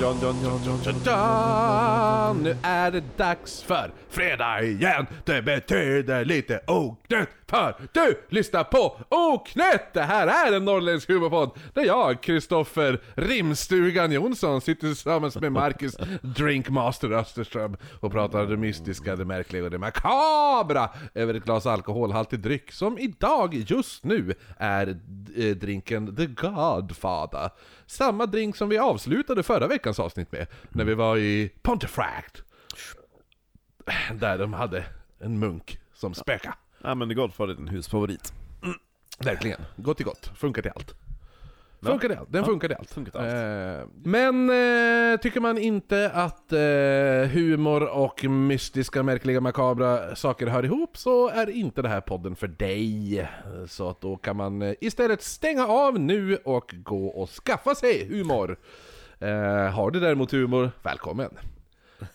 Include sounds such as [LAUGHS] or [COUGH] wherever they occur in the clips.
Nu är det dags för fredag igen. Det betyder lite oknytt för du lyssnar på Oknytt! Det här är en norrländsk humorpodd där jag, Kristoffer Rimstugan Jonsson, sitter tillsammans med Marcus Drinkmaster Österström och pratar det mystiska, det märkliga och det makabra över ett glas alkoholhaltig dryck som idag, just nu, är eh, drinken The Godfather. Samma drink som vi avslutade förra veckans avsnitt med, när vi var i Pontefract. Där de hade en munk som spöka. Ja men The Godfather är din husfavorit. Verkligen. Gott till gott. Funkar till allt. Funkar till allt. Den Ja, funkar till allt. funkar till allt. Eh, men eh, tycker man inte att eh, humor och mystiska, märkliga, makabra saker hör ihop så är inte det här podden för dig. Så att då kan man eh, istället stänga av nu och gå och skaffa sig humor. Eh, har du däremot humor, välkommen.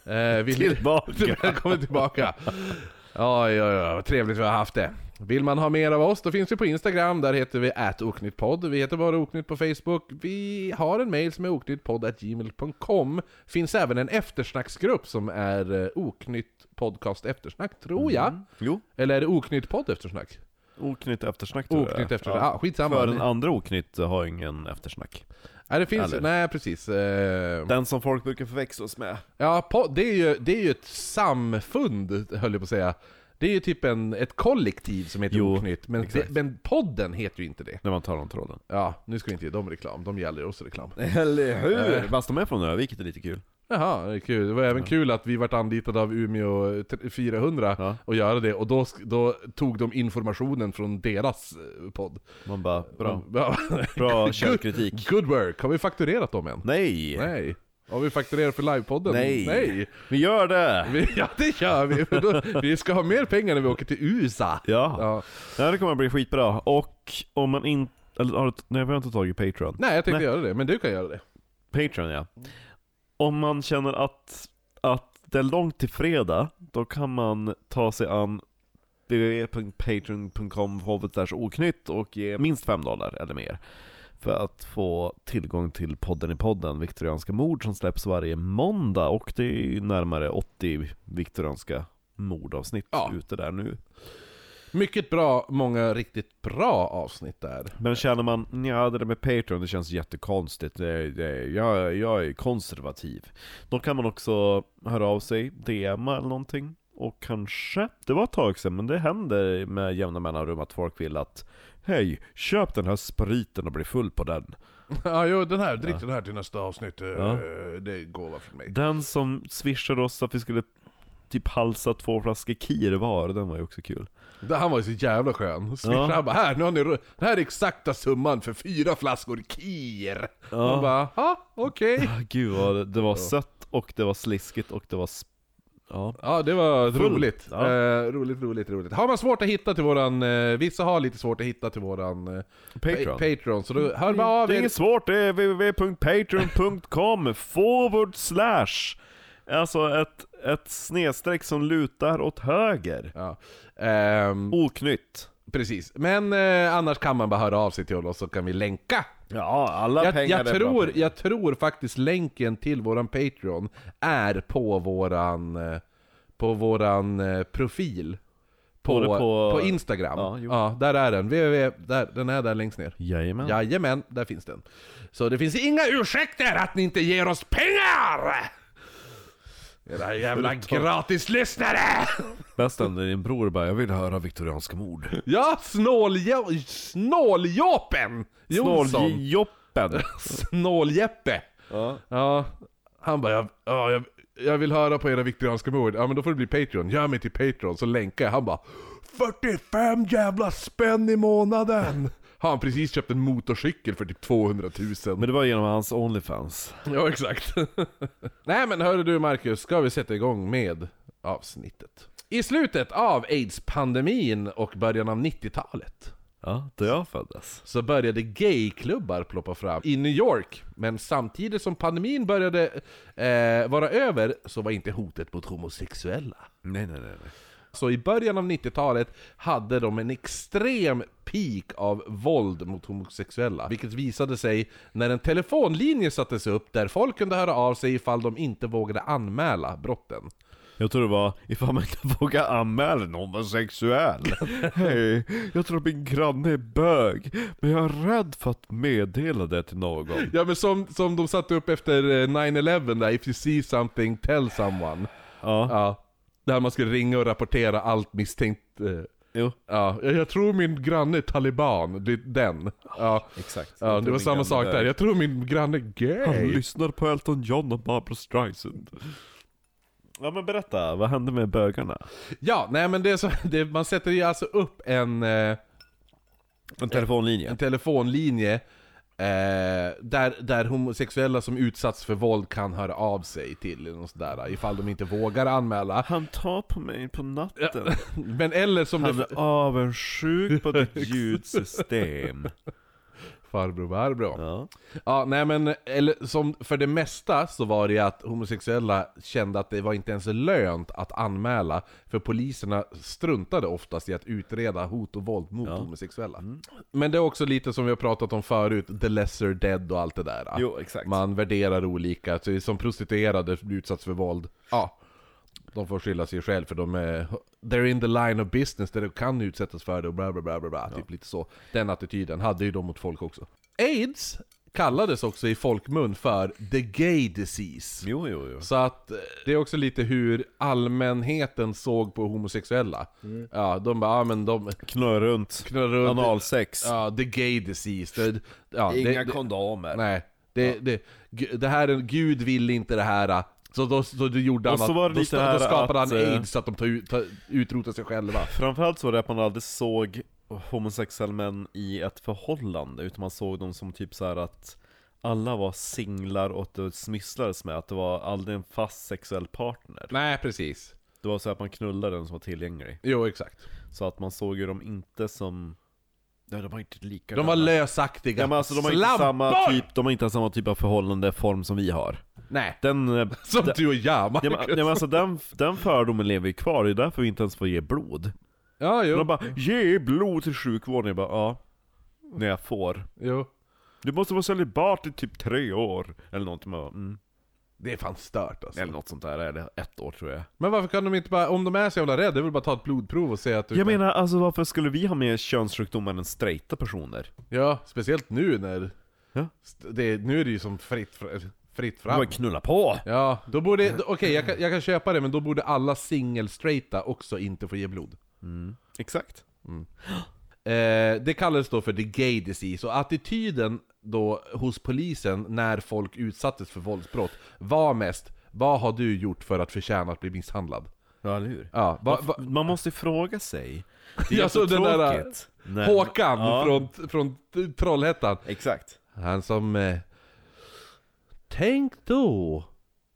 Eh, vill Tillbaka. [LAUGHS] Välkommen tillbaka! Oj, oj, oj, vad trevligt vi har haft det. Vill man ha mer av oss, då finns vi på Instagram, där heter vi atoknyttpodd. Vi heter bara oknytt på Facebook. Vi har en mail som är oknyttpodd.gmail.com. Finns även en eftersnacksgrupp som är eh, oknytt podcast eftersnack, tror jag. Jo, Eller är det oknytt podd eftersnack? oknytt eftersnack tror jag. Oknytt eftersnack, ah, skitsamma. För den andra oknytt har ingen eftersnack. Nej, det finns, Eller? nej precis. Eh, Den som folk brukar förväxlas med. Ja, po- det, är ju, det är ju ett samfund, höll jag på att säga. Det är ju typ en, ett kollektiv som heter Jo, Oknytt, men, exakt. det, men podden heter ju inte det. När man tar om tråden. Ja, nu ska vi inte ge dem reklam, de ger aldrig oss reklam. Eller hur? Eh. Fast de är från Ö, vilket är lite kul. Jaha, det är kul. Det var även kul att vi vart anlitade av Umeå t- 400 Ja. och göra det, och då, då tog de informationen från deras eh, podd. Man bara, bra. Ja. [LAUGHS] Bra källkritik. Good work! Har vi fakturerat dem än? Nej! Nej. Har vi fakturerat för livepodden? Nej. Nej! Vi gör det! Vi, [LAUGHS] ja det gör vi! För då, vi ska ha mer pengar när vi åker till USA! Ja. Ja. ja, det kommer att bli skitbra. Och om man inte... Eller har du... Nej, vi har inte tagit Patreon. Nej jag tänkte Nej. göra det, men du kan göra det. Patreon ja. Om man känner att, att det är långt till fredag, då kan man ta sig an www.patreon.com oknytt och ge minst 5 dollar eller mer. För att få tillgång till podden i podden, Viktorianska mord, som släpps varje måndag. Och det är ju närmare 80 viktorianska mordavsnitt Ja. ute där nu. Mycket bra, många riktigt bra avsnitt där. Men känner man, ja det där med Patreon det känns jättekonstigt, det, det, jag, jag är konservativ. Då kan man också höra av sig, DMa eller någonting. Och kanske, det var ett tag sedan, men det händer med jämna mellanrum att folk vill att Hej, köp den här spriten och bli full på den. [LAUGHS] Ja, jo, den här, drick den här till nästa avsnitt. eh, Ja. Det är gåva från mig. Den som swishade oss att vi skulle typ halsa två flaskor kir var, den var ju också kul. Han var ju så jävla skön. Swisha, Ja. han bara här, nu har ni, det här är exakta summan för fyra flaskor kir. Ja. Man bara, ja, okej. Ah, Gud vad det, det var sött och det var sliskigt och det var Ja, Ja, det var Full. roligt. Ja. Eh, roligt, roligt, roligt. Har man svårt att hitta till våran, eh, vissa har lite svårt att hitta till våran eh, Patreon. pa- Patreon, så då hör bara av Det är inget svårt, det är www.patreon.com forward slash Alltså ett, ett snedstreck som lutar åt höger. Ja. Ehm, Oknytt. precis. Men eh, annars kan man bara höra av sig till oss så kan vi länka. Ja, alla Jag, pengar jag, är bra tror, pengar. jag tror faktiskt länken till våran Patreon är på våran, eh, på våran eh, profil. På, Både på, på- Instagram. Ja, Ja, jo. där är den. www, där, den är där längst ner. Jajamän. Jajamän, där finns den. Så det finns inga ursäkter att ni inte ger oss pengar! Era [LAUGHS] jävla gratislyssnare! [LAUGHS] Bäst när din bror bara 'Jag vill höra viktorianska mord' Ja, snåljo- snåljåpen Jonsson! Snåljoppen! [LAUGHS] Snåljeppe! ja. Ja, han bara ja, ja, jag, jag vill höra på era viktorianska mord. Ja men då får det bli Patreon. Gör mig till Patreon så länkar jag. Han bara 45 jävla spänn i månaden! Har han precis köpt en motorcykel för typ 200 000. Men det var genom hans Onlyfans. Ja, exakt. [LAUGHS] Nej men hörru du Marcus, ska vi sätta igång med avsnittet? I slutet av aids-pandemin och början av 90-talet Ja, då jag föddes. så började gayklubbar ploppa fram i New York. Men samtidigt som pandemin började eh, vara över så var inte hotet mot homosexuella. Nej, nej, nej. nej. Så i början av 90-talet hade de en extrem peak av våld mot homosexuella. Vilket visade sig när en telefonlinje sattes upp där folk kunde höra av sig ifall de inte vågade anmäla brotten. Jag tror det var ifall man inte [LAUGHS] vågar anmäla en homosexuell. [LAUGHS] Hej, jag tror min granne är bög, men jag är rädd för att meddela det till någon. Ja men som, som de satte upp efter eh, 9-11 där, if you see something, tell someone. Ja, Ja. Där man skulle ringa och rapportera allt misstänkt. eh, jo, Ja, jag tror min granne är taliban, det är den. Ja, exakt. ja det var samma sak är där. Jag tror min granne är Han gay. lyssnar på Elton John och Barbra Streisand. Ja men berätta, vad hände med bögarna? Ja, nej men det är så, det, man sätter ju alltså upp en, eh, En telefonlinje? en telefonlinje eh, där, där homosexuella som utsatts för våld kan höra av sig till något sådär, ifall de inte vågar anmäla. Han tar på mig på natten. [LAUGHS] Men eller som Han det... är avundsjuk på ditt [LAUGHS] ljudsystem. Farbror farbror. Ja. Ja, nej men, eller som för det mesta så var det att homosexuella kände att det var inte ens lönt att anmäla, för poliserna struntade oftast i att utreda hot och våld mot Ja. homosexuella. Men det är också lite som vi har pratat om förut, the lesser dead och allt det där. Jo, exakt. Man värderar olika, så som prostituerade utsatts för våld, ja, de får skylla sig själv för de är They're in the line of business där de kan utsättas för det och bla bla bla bla, bla. typ lite så. Den attityden hade ju de mot folk också. AIDS kallades också i folkmun för the gay disease. Jo, jo, jo. Så att eh, det är också lite hur allmänheten såg på homosexuella. Ja, de bara, ja men de Knurra runt. knullar runt. Analsex. Ja, the gay disease. Det, ja, Inga det, det, kondomer. Nej, det, det, gu- det här, är- Gud ville inte det här. Så då, så då gjorde han Och så att, var det då, lite sta- här då skapade att, han aids så att de tar tar, utrotar sig själva. Framförallt så var det att man aldrig såg homosexuella män i ett förhållande, utan man såg dem som typ så här att alla var singlar och att det smisslades med att det var aldrig en fast sexuell partner. Nej, precis. Det var så att man knullade den som var tillgänglig. Jo, exakt. Så att man såg ju dem inte som... Ja, de var inte lika De var lösaktiga. Ja men alltså de har inte samma typ, de har inte samma typ av förhållande form som vi har. Nej, Den, eh, [LAUGHS] som den- du och jag, ja, Marcus. men, ja, men alltså den, den fördomen lever ju kvar, det är därför vi inte ens får ge blod. Ja, jo. De bara 'Ge blod till sjukvården' Jag bara 'Ja' När jag får jo. Du måste vara celibat i typ tre år Eller någonting man bara, mm. Det är fan stört alltså. Eller något sånt där, eller ett år tror jag Men varför kan de inte bara, om de är så jävla rädda, det är väl bara ta ett blodprov och se att du Jag menar alltså varför skulle vi ha mer könssjukdomar än straighta personer? Ja, speciellt nu när... Ja. Det, nu är det ju som fritt, fr- fritt fram. bara knulla på! Ja, då borde... då- Okej, jag, kan, jag kan köpa det, men då borde alla single-straighta också inte få ge blod. Mm. Exakt Eh, det kallades då för the gay disease, och attityden då hos polisen när folk utsattes för våldsbrott var mest Vad har du gjort för att förtjäna att bli misshandlad? Ja, eller hur? Ja, va, va, Man måste fråga sig Det är Ja, så den där. Nej. Håkan Ja, från, från Trollhättan Exakt Han som... Eh, Tänk då,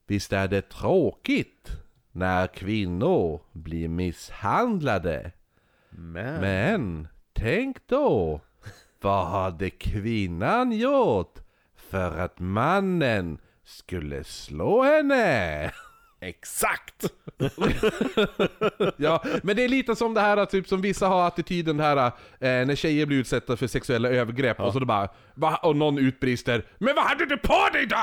visst är det tråkigt när kvinnor blir misshandlade. Men, Men tänk då, vad hade kvinnan gjort för att mannen skulle slå henne? Exakt! [LAUGHS] Ja, men det är lite som det här typ som vissa har attityden det här eh, när tjejer blir utsatta för sexuella övergrepp och så då bara, va? och någon utbrister Men vad hade du på dig då?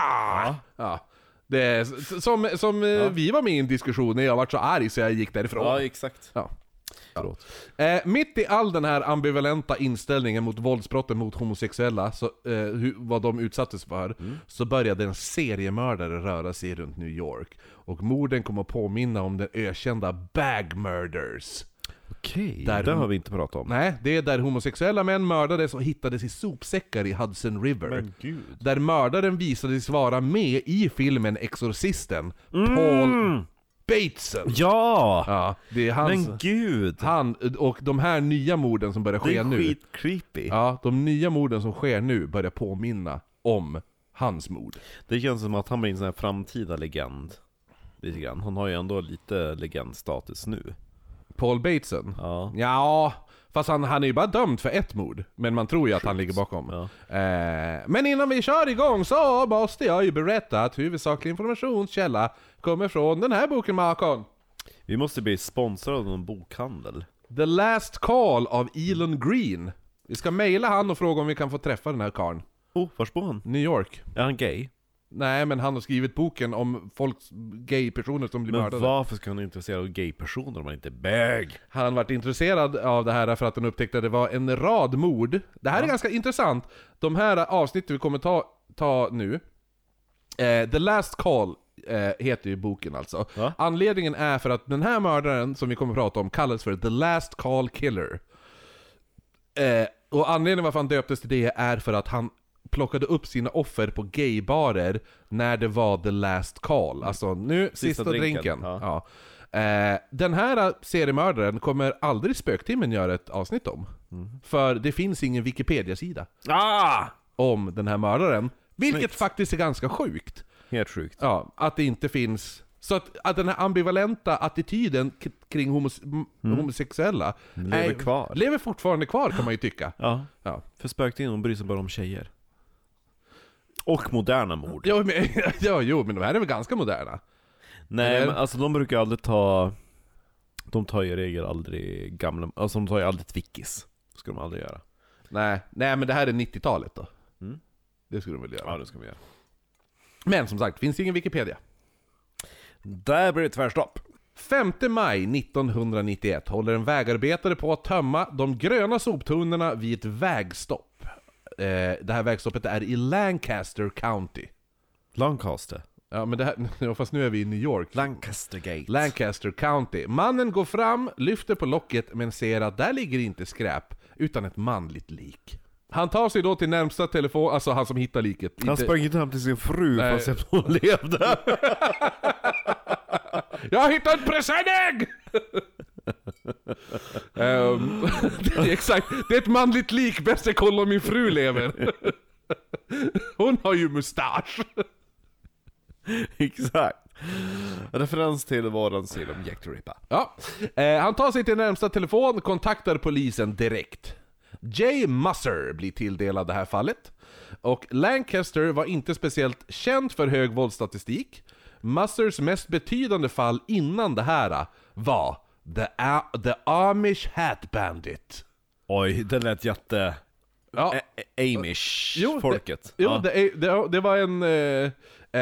Ja. Det är som, som eh, vi var med i en diskussion när jag var så arg så jag gick därifrån. Ja, exakt Ja. Eh, mitt i all den här ambivalenta inställningen mot våldsbrotten mot homosexuella, så, eh, hur, vad de utsattes för, så började en seriemördare röra sig runt New York. Och morden kom att påminna om den ökända Bag Murders. Okej, Där- det har vi inte pratat om Nej, det är där homosexuella män mördades och hittades i sopsäckar i Hudson River. Där mördaren visades vara med i filmen Exorcisten, Mm. Paul Bateson. Ja! Ja, det är hans... Men gud! Han, och de här nya morden som börjar Det ske är nu, skitcreepy ja, de nya morden som sker nu börjar påminna om hans mord. Det känns som att han blir en sån här framtida legend Lite grann, han har ju ändå lite legendstatus nu Paul Bateson? Ja Ja, fast han, han är ju bara dömd för ett mord, men man tror ju att han ligger bakom. Ja. Eh, men innan vi kör igång så måste jag ju berätta att huvudsaklig informationskälla kommer från den här boken Makon. Vi måste bli sponsrade av någon bokhandel. The Last Call av Elon Green. Vi ska mejla han och fråga om vi kan få träffa den här karln. Oh, vars bor han? New York. Är han gay? Nej men han har skrivit boken om folks gay-personer som blir Men mördade. varför ska han vara intresserad av gay-personer om han inte är bög? Han varit intresserad av det här för att han upptäckte att det var en rad mord. Det här är ganska intressant. De här avsnitten vi kommer ta, ta nu, eh, The Last Call eh, heter ju boken alltså. Ja. Anledningen är för att den här mördaren som vi kommer att prata om kallas för The Last Call Killer. Eh, och anledningen varför han döptes till det är för att han plockade upp sina offer på gaybarer när det var the last call. Alltså nu, sista, drinken, drinken. ja. Ja. Eh, den här seriemördaren kommer aldrig Spöktimmen göra ett avsnitt om. För det finns ingen Wikipedia-sida Ah! om den här mördaren. Vilket Snyggt. faktiskt är ganska sjukt. Helt sjukt. Ja, att det inte finns... Så att, att den här ambivalenta attityden kring homos m- homosexuella Lever kvar. lever fortfarande kvar kan man ju tycka. Ja, Ja. för spöktimmen bryr sig bara om tjejer. Och moderna mord. Ja, men, [LAUGHS] ja, jo, men de här är väl ganska moderna? Nej Eller? men alltså de brukar aldrig ta De tar ju i regel aldrig gamla, alltså de tar ju aldrig ett vickis Det ska de aldrig göra Nej, nej men det här är 90-talet då. Mm. Det skulle de väl göra. Ja det ska vi göra Men som sagt, finns ingen Wikipedia. Där blir det tvärstopp 5 maj 1991 håller en vägarbetare på att tömma de gröna soptunnorna vid ett vägstopp. Eh, det här vägstoppet är i Lancaster County. Lancaster Ja men det här, [LAUGHS] fast nu är vi i New York. Lancaster Gate Lancaster County. Mannen går fram, lyfter på locket men ser att där ligger inte skräp, utan ett manligt lik. Han tar sig då till närmsta telefon, alltså han som hittar liket. Han inte- sprang inte hem till sin fru Nej. fast hon levde [LAUGHS] Jag har hittat ett presenning! [LAUGHS] Ehm, [LAUGHS] det är exakt, det är ett manligt lik, bäst jag kollar om min fru lever. [LAUGHS] Hon har ju mustasch. [LAUGHS] Exakt Referens till våran om Jack the Ripper Ja. Eh, han tar sig till närmsta telefon, kontaktar polisen direkt. Jay Musser blir tilldelad det här fallet. Och Lancaster var inte speciellt känd för hög våldsstatistik. Mussers mest betydande fall innan det här var The, A- the Amish Hat Bandit. Oj, det lät jätte... Ja. Ä- ä- Amish Jo, ja. det, det, det var en eh,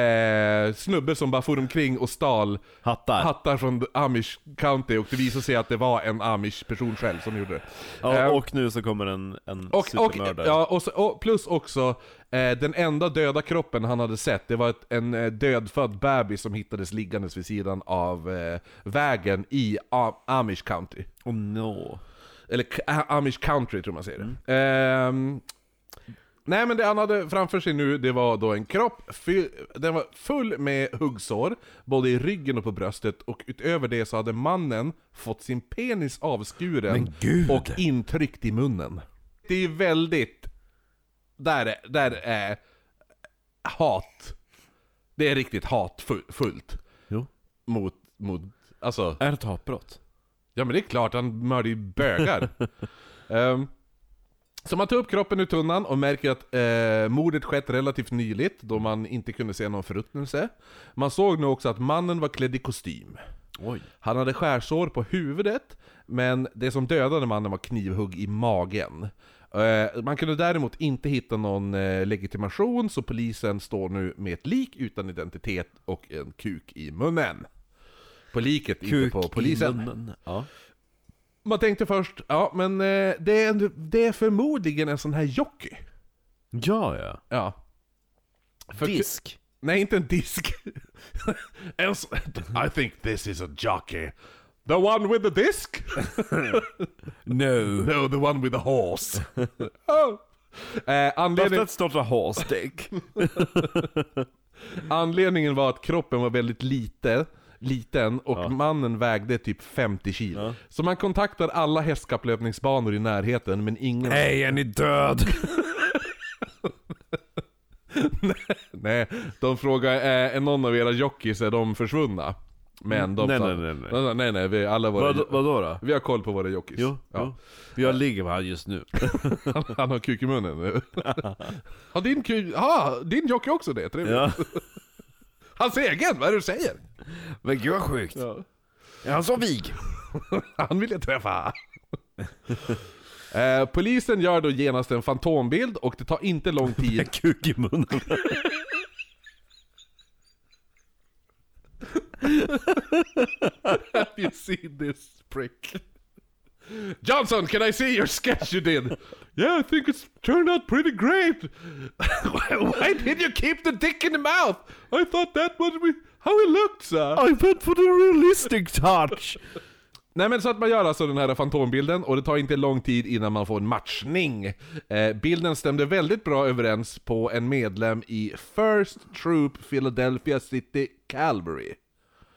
eh, snubbe som bara for omkring och stal Hattar hattar från Amish County och det visade sig att det var en Amish person själv som gjorde det. ja, Eh, Och nu så kommer en, en och, och, supermördare ja, och, så, och plus också, eh, den enda döda kroppen han hade sett, det var ett, en eh, dödfödd bebis som hittades liggandes vid sidan av vägen i A- Amish County. Oh no Eller Amish Country tror man säger det. Ehm, nej men det han hade framför sig nu, det var då en kropp, den var full med huggsår, både i ryggen och på bröstet, och utöver det så hade mannen fått sin penis avskuren och intryckt i munnen. Det är väldigt... Där är, där är hat. Det är riktigt hatfullt. Jo Mot, mot, alltså... Är det ett hatbrott? Ja men det är klart, han mördar ju bögar. um, [LAUGHS] så man tar upp kroppen ur tunnan och märker att eh, mordet skett relativt nyligt, då man inte kunde se någon förruttnelse. Man såg nu också att mannen var klädd i kostym. Oj Han hade skärsår på huvudet, men det som dödade mannen var knivhugg i magen. Eh, Man kunde däremot inte hitta någon eh, legitimation, så polisen står nu med ett lik utan identitet och en kuk i munnen. På liket, inte på polisen. Ja Man tänkte först, ja men eh, det, är, det är förmodligen en sån här jockey. Ja ja Ja. För- Disk Nej, inte en disk. [LAUGHS] I think this is a jockey. The one with the disc? [LAUGHS] No No, the one with the horse. [LAUGHS] oh. eh, anledning, Let's start a horse dick anledningen var att kroppen var väldigt lite, liten och Ja. mannen vägde typ 50 kilo. Ja. Så man kontaktar alla hästkapplöpningsbanor i närheten men ingen... Hej, är ni död? [LAUGHS] Nej, de frågar är, är någon av era jockeys, är de försvunna? Men de Nej, sa, nej, nej, nej. nej, nej, nej vi, alla våra, Vad, vadå då? vi har koll på våra jockeys. Jo, ja. jo. Jag ligger med han just nu han, [LAUGHS] han har kuk i munnen nu. [LAUGHS] har din, kuk, ah, din jockey också det? Trevligt. Ja Hans egen, vad är det du säger? Men gud vad sjukt Ja. Är han så vig? [LAUGHS] Han vill jag träffa! [LAUGHS] eh, polisen gör då genast en fantombild och det tar inte lång [LAUGHS] tid Kuk i munnen. Have you seen this prick? Johnson, can I see your sketch you did? Yeah, I think it's turned out pretty great. [LAUGHS] why, did you keep the dick in the mouth? I thought that was how it looked, sir. I went for the realistic touch. Nej men så att man gör alltså den här fantombilden och det tar inte lång tid innan man får en matchning. Eh, bilden stämde väldigt bra överens på en medlem i First Troop Philadelphia City Calvary.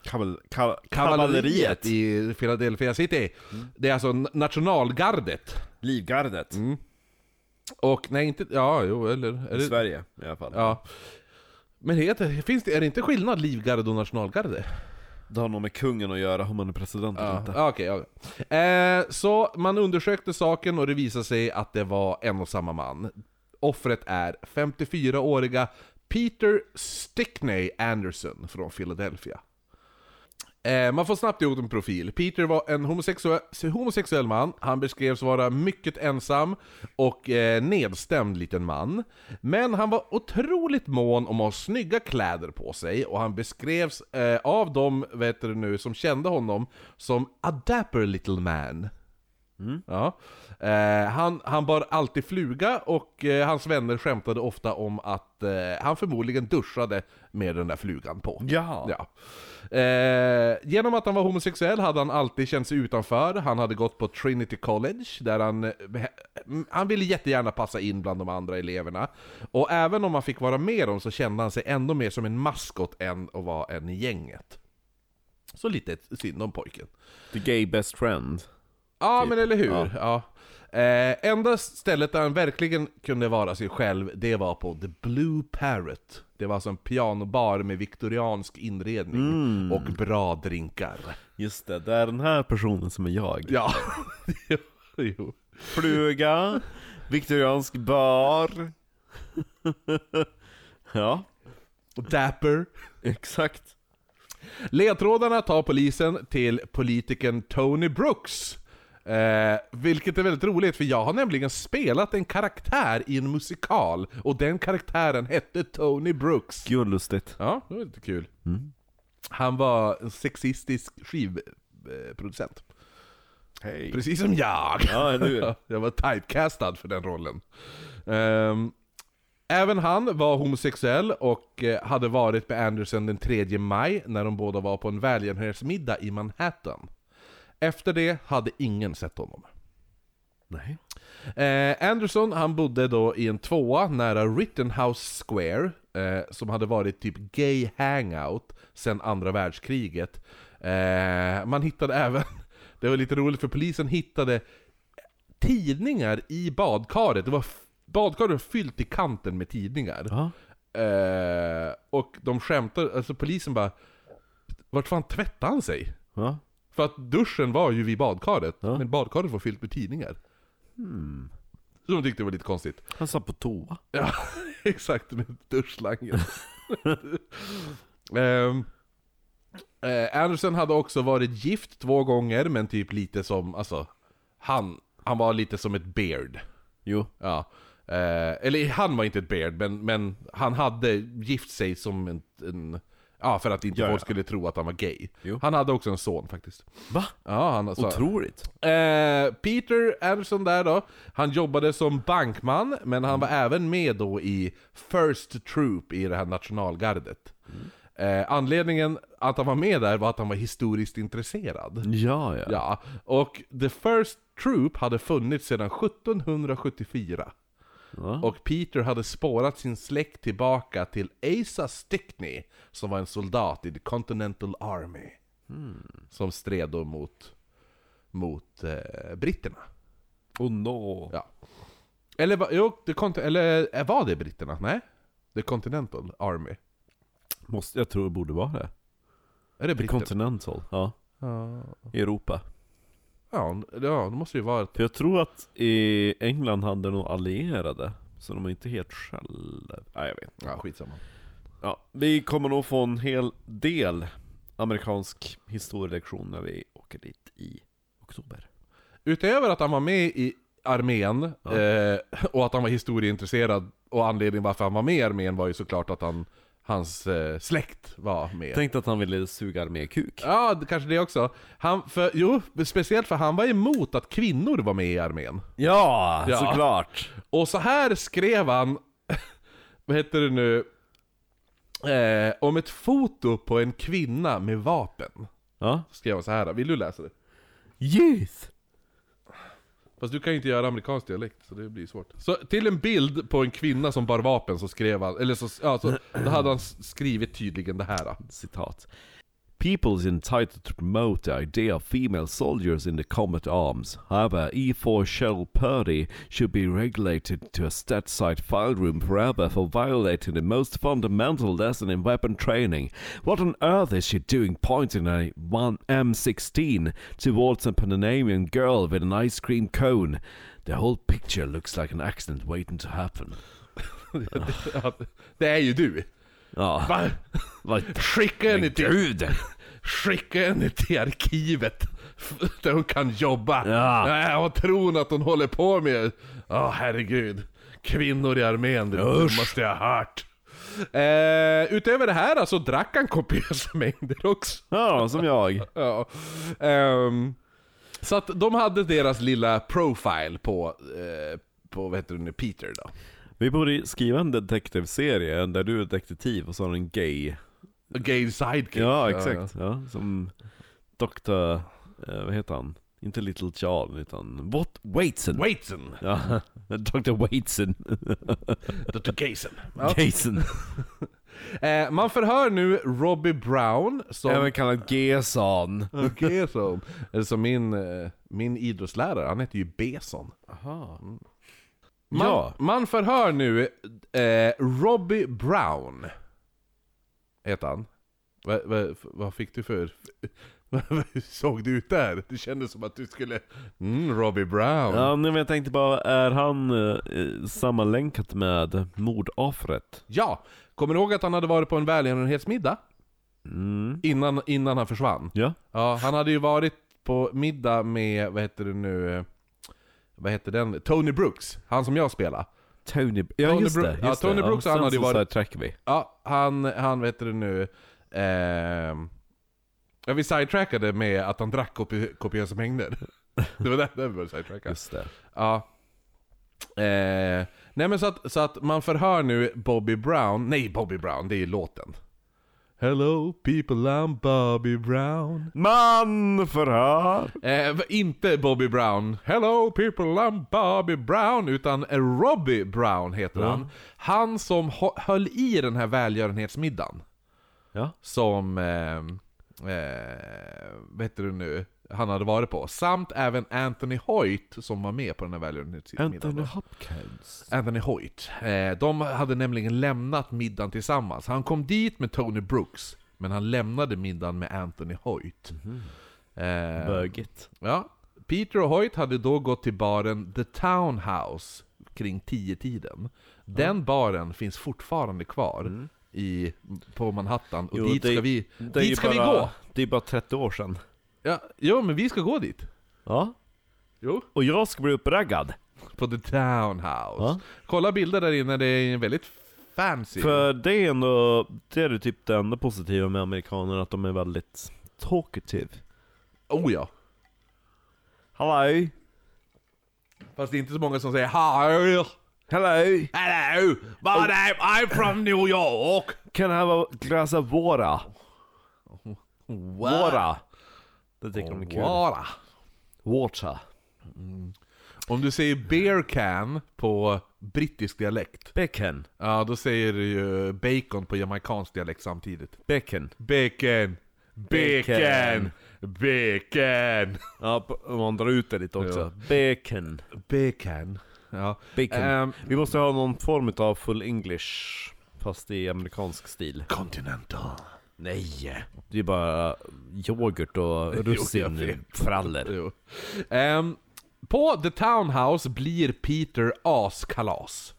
Kaval, ka, Kavalleriet i Philadelphia City. Det är alltså nationalgardet. Livgardet. Och nej inte, ja jo eller? I det, Sverige i alla fall. ja. Men heter, finns det, är det inte skillnad livgarde och nationalgarde? Det har nog med kungen att göra, om man är president eller Ja, inte. okej. okej. Eh, så man undersökte saken och det visade sig att det var en och samma man. Offret är 54-åriga Peter Stickney Anderson från Philadelphia. Eh, man får snabbt ihop en profil. Peter var en homosexuell, homosexuell man, han beskrevs vara mycket ensam och eh, nedstämd liten man. Men han var otroligt mån om att ha snygga kläder på sig, och han beskrevs eh, av de vet du nu, som kände honom som a dapper little man. Ja. Eh, han, han bar alltid fluga och eh, hans vänner skämtade ofta om att eh, han förmodligen duschade med den där flugan på. Ja. Ja. Eh, genom att han var homosexuell hade han alltid känt sig utanför. Han hade gått på Trinity College, där han, eh, han ville jättegärna passa in bland de andra eleverna. Och även om han fick vara med dem så kände han sig ändå mer som en maskot än att vara en i gänget. Så lite synd om pojken. The gay best friend. Ja, Typ. men eller hur? Ja. Ja. Eh, enda stället där han verkligen kunde vara sig själv, det var på The Blue Parrot. Det var alltså en pianobar med viktoriansk inredning och bra drinkar. Just det, det är den här personen som är jag. Ja, jo, [LAUGHS] jo. Fluga, viktoriansk bar. ja, Dapper. exakt. Ledtrådarna tar polisen till politikern Tony Brooks. Eh, vilket är väldigt roligt, för jag har nämligen spelat en karaktär i en musikal, och den karaktären hette Tony Brooks. Gud lustigt. Ja, det var lite kul. Mm. Han var en sexistisk skivproducent. Hej. Precis som jag! Ja, [LAUGHS] jag var typecastad för den rollen. Ehm, även han var homosexuell och eh, hade varit med Anderson den 3 maj när de båda var på en välgörenhetsmiddag i Manhattan. Efter det hade ingen sett honom. Nej. Eh, Anderson, han bodde då i en tvåa nära Rittenhouse Square, eh, som hade varit typ gay hangout sedan andra världskriget. Eh, man hittade även, [LAUGHS] det var lite roligt för polisen hittade tidningar i badkaret. Det var badkaret var fyllt i kanten med tidningar. Ja. Eh, och de skämtade, alltså polisen bara Vart fan tvättade han sig? Ja. För att duschen var ju vid badkaret, Ja. men badkaret var fyllt med tidningar. Så de tyckte det var lite konstigt. Han satt på toa. Ja, [LAUGHS] exakt, med duschslangen. Ehm, eh, Anderson hade också varit gift två gånger, men typ lite som, alltså, han, han var lite som ett beard. Jo. Ja. Eh, eller han var inte ett beard, men, men han hade gift sig som en, en Ja, för att inte Ja, folk ja. skulle tro att han var gay. Jo. Han hade också en son faktiskt. Va? Ja, han alltså, Otroligt. Eh, Peter Anderson där då, han jobbade som bankman, men han var även med då i First Troop i det här nationalgardet. Eh, anledningen att han var med där var att han var historiskt intresserad. Ja, ja. Ja, och The First Troop hade funnits sedan 1774. Ja. Och Peter hade spårat sin släkt tillbaka till Asa Stickney, som var en soldat i the Continental Army. Som stred då mot, mot eh, britterna. Oh no. Ja. Eller, jo, the eller eh, var det britterna? Nej? The Continental Army. Måste, jag tror det borde vara det. Är det The? Continental. Ja. Ja, I Europa. Ja, ja, det måste ju vara... För jag tror att i England hade de allierade. Så de är inte helt själva. Nej, jag vet Ja, skitsamma. Ja, vi kommer nog få en hel del amerikansk historielektion när vi åker dit i oktober. Utöver att han var med i armén, eh, och att han var historieintresserad, och anledningen varför han var med i armén var ju såklart att han, hans eh, släkt var med. Tänkte att han ville suga armékuk. Ja, det- kanske det också. Han, för, jo, speciellt för han var emot att kvinnor var med i armén. Ja, Ja. såklart! Och så här skrev han, [LAUGHS] vad heter det nu, eh, om ett foto på en kvinna med vapen. Ja. Skrev han så här. vill du läsa det? Yes! Fast du kan ju inte göra amerikansk dialekt, så det blir svårt. Så till en bild på en kvinna som bar vapen så skrev han, eller så, ja, så då hade han skrivit tydligen det här. Citat. People is entitled to promote the idea of female soldiers in the combat arms. However, E4 shell Purdy should be regulated to a stat-side file room forever for violating the most fundamental lesson in weapon training. What on earth is she doing pointing a one M16 towards a Panamanian girl with an ice cream cone? The whole picture looks like an accident waiting to happen. Det är ju du. Ja, Va? vad Skicka henne till, gud! skicka henne till arkivet. Där hon kan jobba. Ja. Nej, vad tror hon att hon håller på med? Ja, herregud. Kvinnor i armén, det måste jag ha hört. Eh, utöver det här så drack han kopiösa mängder också. Ja, som jag. [LAUGHS] Ja. Ehm, så att de hade deras lilla profile på, eh, på vad heter det nu, Peter då. Vi borde skriva en detektivserie där du är detektiv och så har du en gay. Gay sidekick. Ja, exakt. Ja, som Dr. Eh, vad heter han? Inte Little Charlie utan What? Waitson. Waitson. Ja, [LAUGHS] Dr. Waitson. [LAUGHS] Dr. Gayson. Ja. Gayson. [LAUGHS] Eh, man förhör nu Robbie Brown som... Även kallad Geson. Gayson. Eller som min, eh, min idrottslärare, han heter ju Beson. Aha. Man, Ja. man förhör nu eh, Robbie Brown. Heter han. Va, va, vad fick du för... Hur [LAUGHS] såg du ut där? Det kändes som att du skulle... Mm, Robbie Brown. Ja, men jag tänkte bara, är han eh, sammanlänkat med mordoffret? Ja, kommer du ihåg att han hade varit på en välgörenhetsmiddag? Mm. Innan, innan han försvann? Ja. Ja, han hade ju varit på middag med, vad heter det nu, eh, vad heter den? Tony Brooks, han som jag spelar. Tony, ja Tony just Bro- det. ja, Just Tony det. Brooks, han hade ju varit-. Ja, han, han vad heter det nu, ehm, ja vi sidetrackade med att han drack kopi- kopiösa mängder. [LAUGHS] Det var där vi började sidetracka. Just det. Ja. Eh, nej men så att, så att man förhör nu Bobby Brown, nej Bobby Brown, det är ju låten. Hello people, I'm Bobby Brown. Man förhör! Eh, inte Bobby Brown. Hello people, I'm Bobby Brown. Utan Robbie Brown heter han. Han som hö- höll i den här välgörenhetsmiddagen. Ja. Som, eh, eh, vad heter det nu, han hade varit på. Samt även Anthony Hoyt som var med på den här välgörenhetsmiddagen. Anthony Hopkins. Anthony Hoyt. Eh, de hade nämligen lämnat middagen tillsammans. Han kom dit med Tony Brooks, men han lämnade middagen med Anthony Hoyt. Eh, Bögigt. Ja. Peter och Hoyt hade då gått till baren The Townhouse kring 10-tiden. Den baren finns fortfarande kvar i, på Manhattan, och Mm. Jo, dit det- ska, vi, dit ska vi bara- gå! Det är bara 30 år sedan. Ja, jo, men vi ska gå dit. Ja. Jo. Och jag ska bli uppraggad. På The Townhouse. Ja. Kolla bilder där inne, det är väldigt fancy. För det är ändå, det är typ det enda positiva med amerikaner, att de är väldigt talkative. Oh ja. Hello! Fast det är inte så många som säger Hi! Hello! Hello! My name, I'm from New York! Can I have a glass of water? Water! Det tycker de är kul. Vara. Water. Om du säger beer can på brittisk dialekt, Bacon. ja då säger du ju bacon på jamaicansk dialekt samtidigt. Bacon. Bacon! Bacon! Bacon! Ja, man drar ut det lite också. Bacon. Bacon. Ja. Bacon. Ehm, Vi måste ha någon form av full english, fast i amerikansk stil. Continental. Nej! Det är bara yoghurt och [LAUGHS] russin vet. frallor. Jo. Ehm, på The Townhouse blir Peter askalas.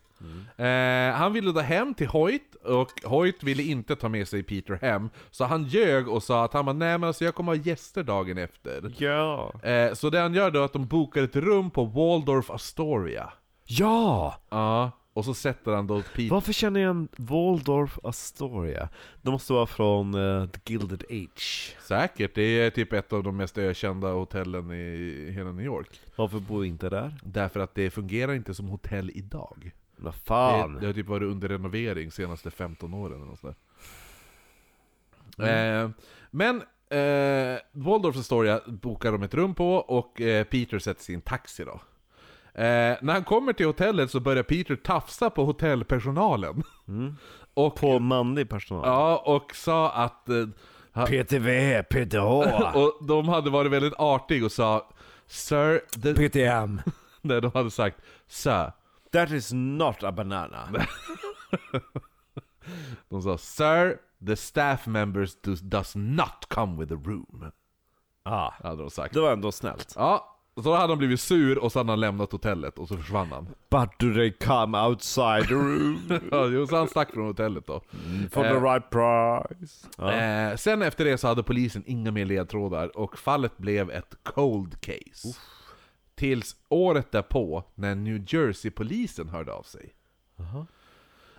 Eh, han ville då hem till Hoyt, och Hoyt ville inte ta med sig Peter hem. Så han ljög och sa att han bara, nej men alltså jag kommer ha gäster dagen efter. Ja! Eh, så det han gör då är att de bokar ett rum på Waldorf Astoria. Ja! Ja, och så sätter han då Peter... Varför känner jag igen Waldorf Astoria? Det måste vara från eh, The Gilded Age. Säkert, det är typ ett av de mest ökända hotellen i hela New York. Varför bor vi inte där? Därför att det fungerar inte som hotell idag. Vad Det, fan? det har typ varit under renovering senaste 15 åren eller något sånt där. Mm. Eh, men eh, Waldorf Astoria bokar de ett rum på och eh, Peter sätter sin taxi då. Eh, när han kommer till hotellet så börjar Peter tafsa på hotellpersonalen. [LAUGHS] Och, På manlig personal? ja, och sa att... Eh, ha- PTV, PTH, [LAUGHS] och de hade varit väldigt artig och sa Sir, the, PTM. [LAUGHS] nej, de hade sagt Sir, That is not a banana. De sa 'Sir, the staff members do, does not come with a room' ah, Hade de sagt. det var ändå snällt. Ja, så då hade han blivit sur och så hade han lämnat hotellet och så försvann han. But do they come outside the room? [LAUGHS] Ja, jo, så han stack från hotellet då. For the Eh. right price? Ja. Eh, sen efter det så hade polisen inga mer ledtrådar och fallet blev ett cold case. Tills året därpå, när New Jersey-polisen hörde av sig.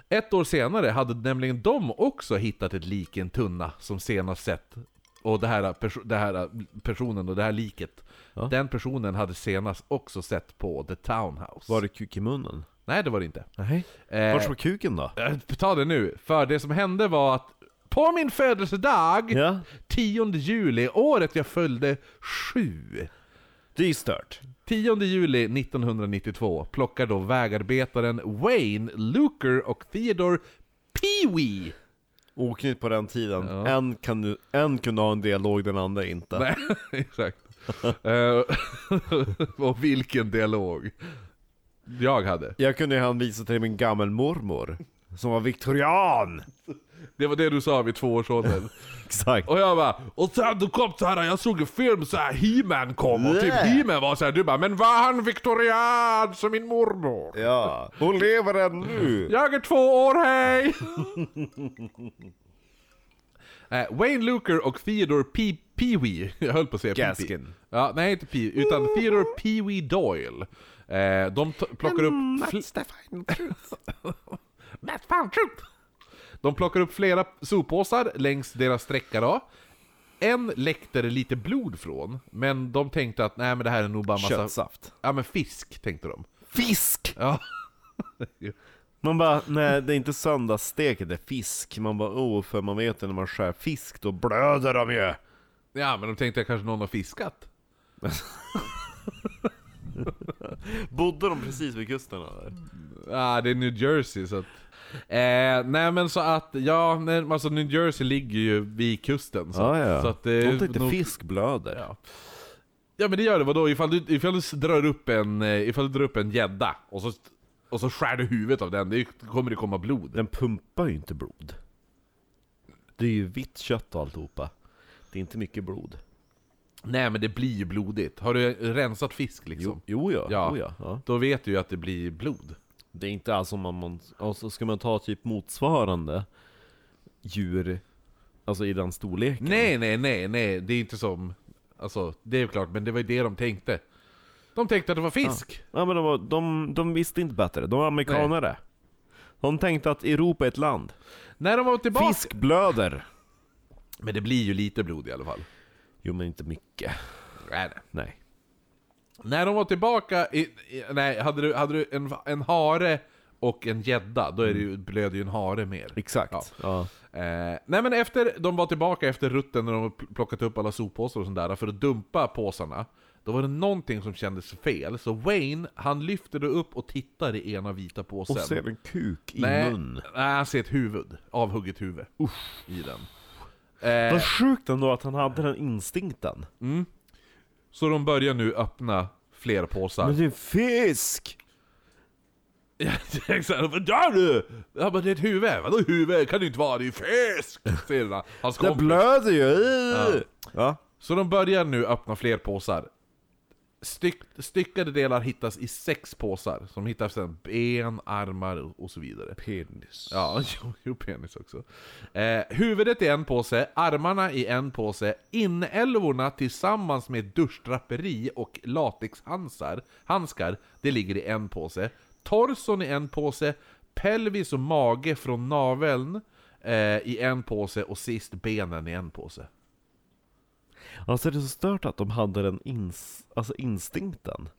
Ett år senare hade nämligen de också hittat ett lik i en tunna som senast sett. Och det här, det här personen och det här liket, Ja. den personen hade senast också sett på The Townhouse. Var det kuk i munnen? Nej, det var det inte. Nej. Eh, Vart var kuken då? eh, ta det nu, för det som hände var att på min födelsedag, Ja, 10 juli, året jag följde sju. det är stört. 10 juli 1992 plockar då vägarbetaren Wayne Luker och Theodore Peewee Oknytt på den tiden. En, kan, du- en kunde ha en dialog, den andra inte. Nej, [LAUGHS] exakt. Eh, [LAUGHS] och vilken dialog jag hade. Jag kunde ju hänvisa till min gammelmormor, som var viktorian! Det var det du sa vid två års ålder. [LAUGHS] Exakt. Och jag bara, och sen du kom så här, jag såg en film så här, He-Man kom och typ. He-Man var så här, du bara, men var han viktorian som min mormor? Ja, hon lever ännu! Jag är två år, hej! [LAUGHS] Eh, Wayne Luker och Theodore P. Peewee, [LAUGHS] jag höll på att säga. Gaskin. Ja, nej inte Pee, utan Theodore Peewee Doyle. Eh, de plockar upp... Matt Fan [LAUGHS] Truth! De plockar upp flera soppåsar längs deras sträcka då. En läckte det lite blod från, men de tänkte att nej men det här är nog bara massa... Köttsaft. Ja men fisk, tänkte de. Fisk! Ja. [LAUGHS] Man bara, nej det är inte söndagsstek, det är fisk. Man bara, oh, för man vet ju när man skär fisk, då blöder de ju! Ja, men de tänkte att kanske någon har fiskat. [LAUGHS] Bodde de precis vid kusten eller? Ja, det är New Jersey så att... Eh, nej men så att, ja, nej, alltså New Jersey ligger ju vid kusten. Så, Ja, ja. så att det de tänkte nog- fisk blöder. Ja. ja men det gör det, vadå? Ifall du, ifall du drar upp en eh, ifall du drar upp en gädda och så, och så skär du huvudet av den, det kommer det komma blod. Den pumpar ju inte blod. Det är ju vitt kött och alltihopa. Det är inte mycket blod. Nej men det blir ju blodigt. Har du rensat fisk liksom? Jo, jo ja. Ja. Jo, ja. ja. Då vet du ju att det blir blod. Det är inte alls som om man, alltså ska man ta typ motsvarande djur, alltså i den storleken? Nej, nej, nej, nej, det är inte som... Alltså, det är ju klart, men det var ju det de tänkte. De tänkte att det var fisk. Ja men de, var, de, de visste inte bättre, de var amerikanare. De tänkte att Europa är ett land. När de var tillbaka... Fisk blöder! Men det blir ju lite blod i alla fall. Jo men inte mycket. Nej, nej. När de var tillbaka i, i, nej, hade du, hade du en, en hare och en gädda, då är det ju, blöder ju en hare mer. Exakt. Ja. Ja. Eh, nej men efter de var tillbaka efter rutten när de plockat upp alla soppåsar och sånt där för att dumpa påsarna, då var det någonting som kändes fel. Så Wayne, han lyfter då upp och tittar i ena vita påsen. Och ser en kuk i nej, mun. nej, han ser ett huvud. Avhugget huvud. I den. Eh, Vad sjukt ändå att han hade den instinkten. så de börjar nu öppna fler påsar. Men det är fisk! [LAUGHS] Ja, exakt. Vad gör du? Ja men det är ett huvud. Vadå huvud? Kan det inte vara, det är ju fisk! [LAUGHS] Säger han. Hans Det kompis. blöder ju! Ja. Så de börjar nu öppna fler påsar. Styck, styckade delar hittas i sex påsar, som hittar sen ben, armar och- och så vidare. Penis. Ja, [LAUGHS] jo, jo penis också. Eh, huvudet i en påse, armarna i en påse, inälvorna tillsammans med duschdraperi och latexhandskar, handskar, det ligger i en påse. Torson i en påse, pelvis och mage från naveln eh, i en påse och sist benen i en påse. Alltså det är så stört att de hade den ins alltså instinkten.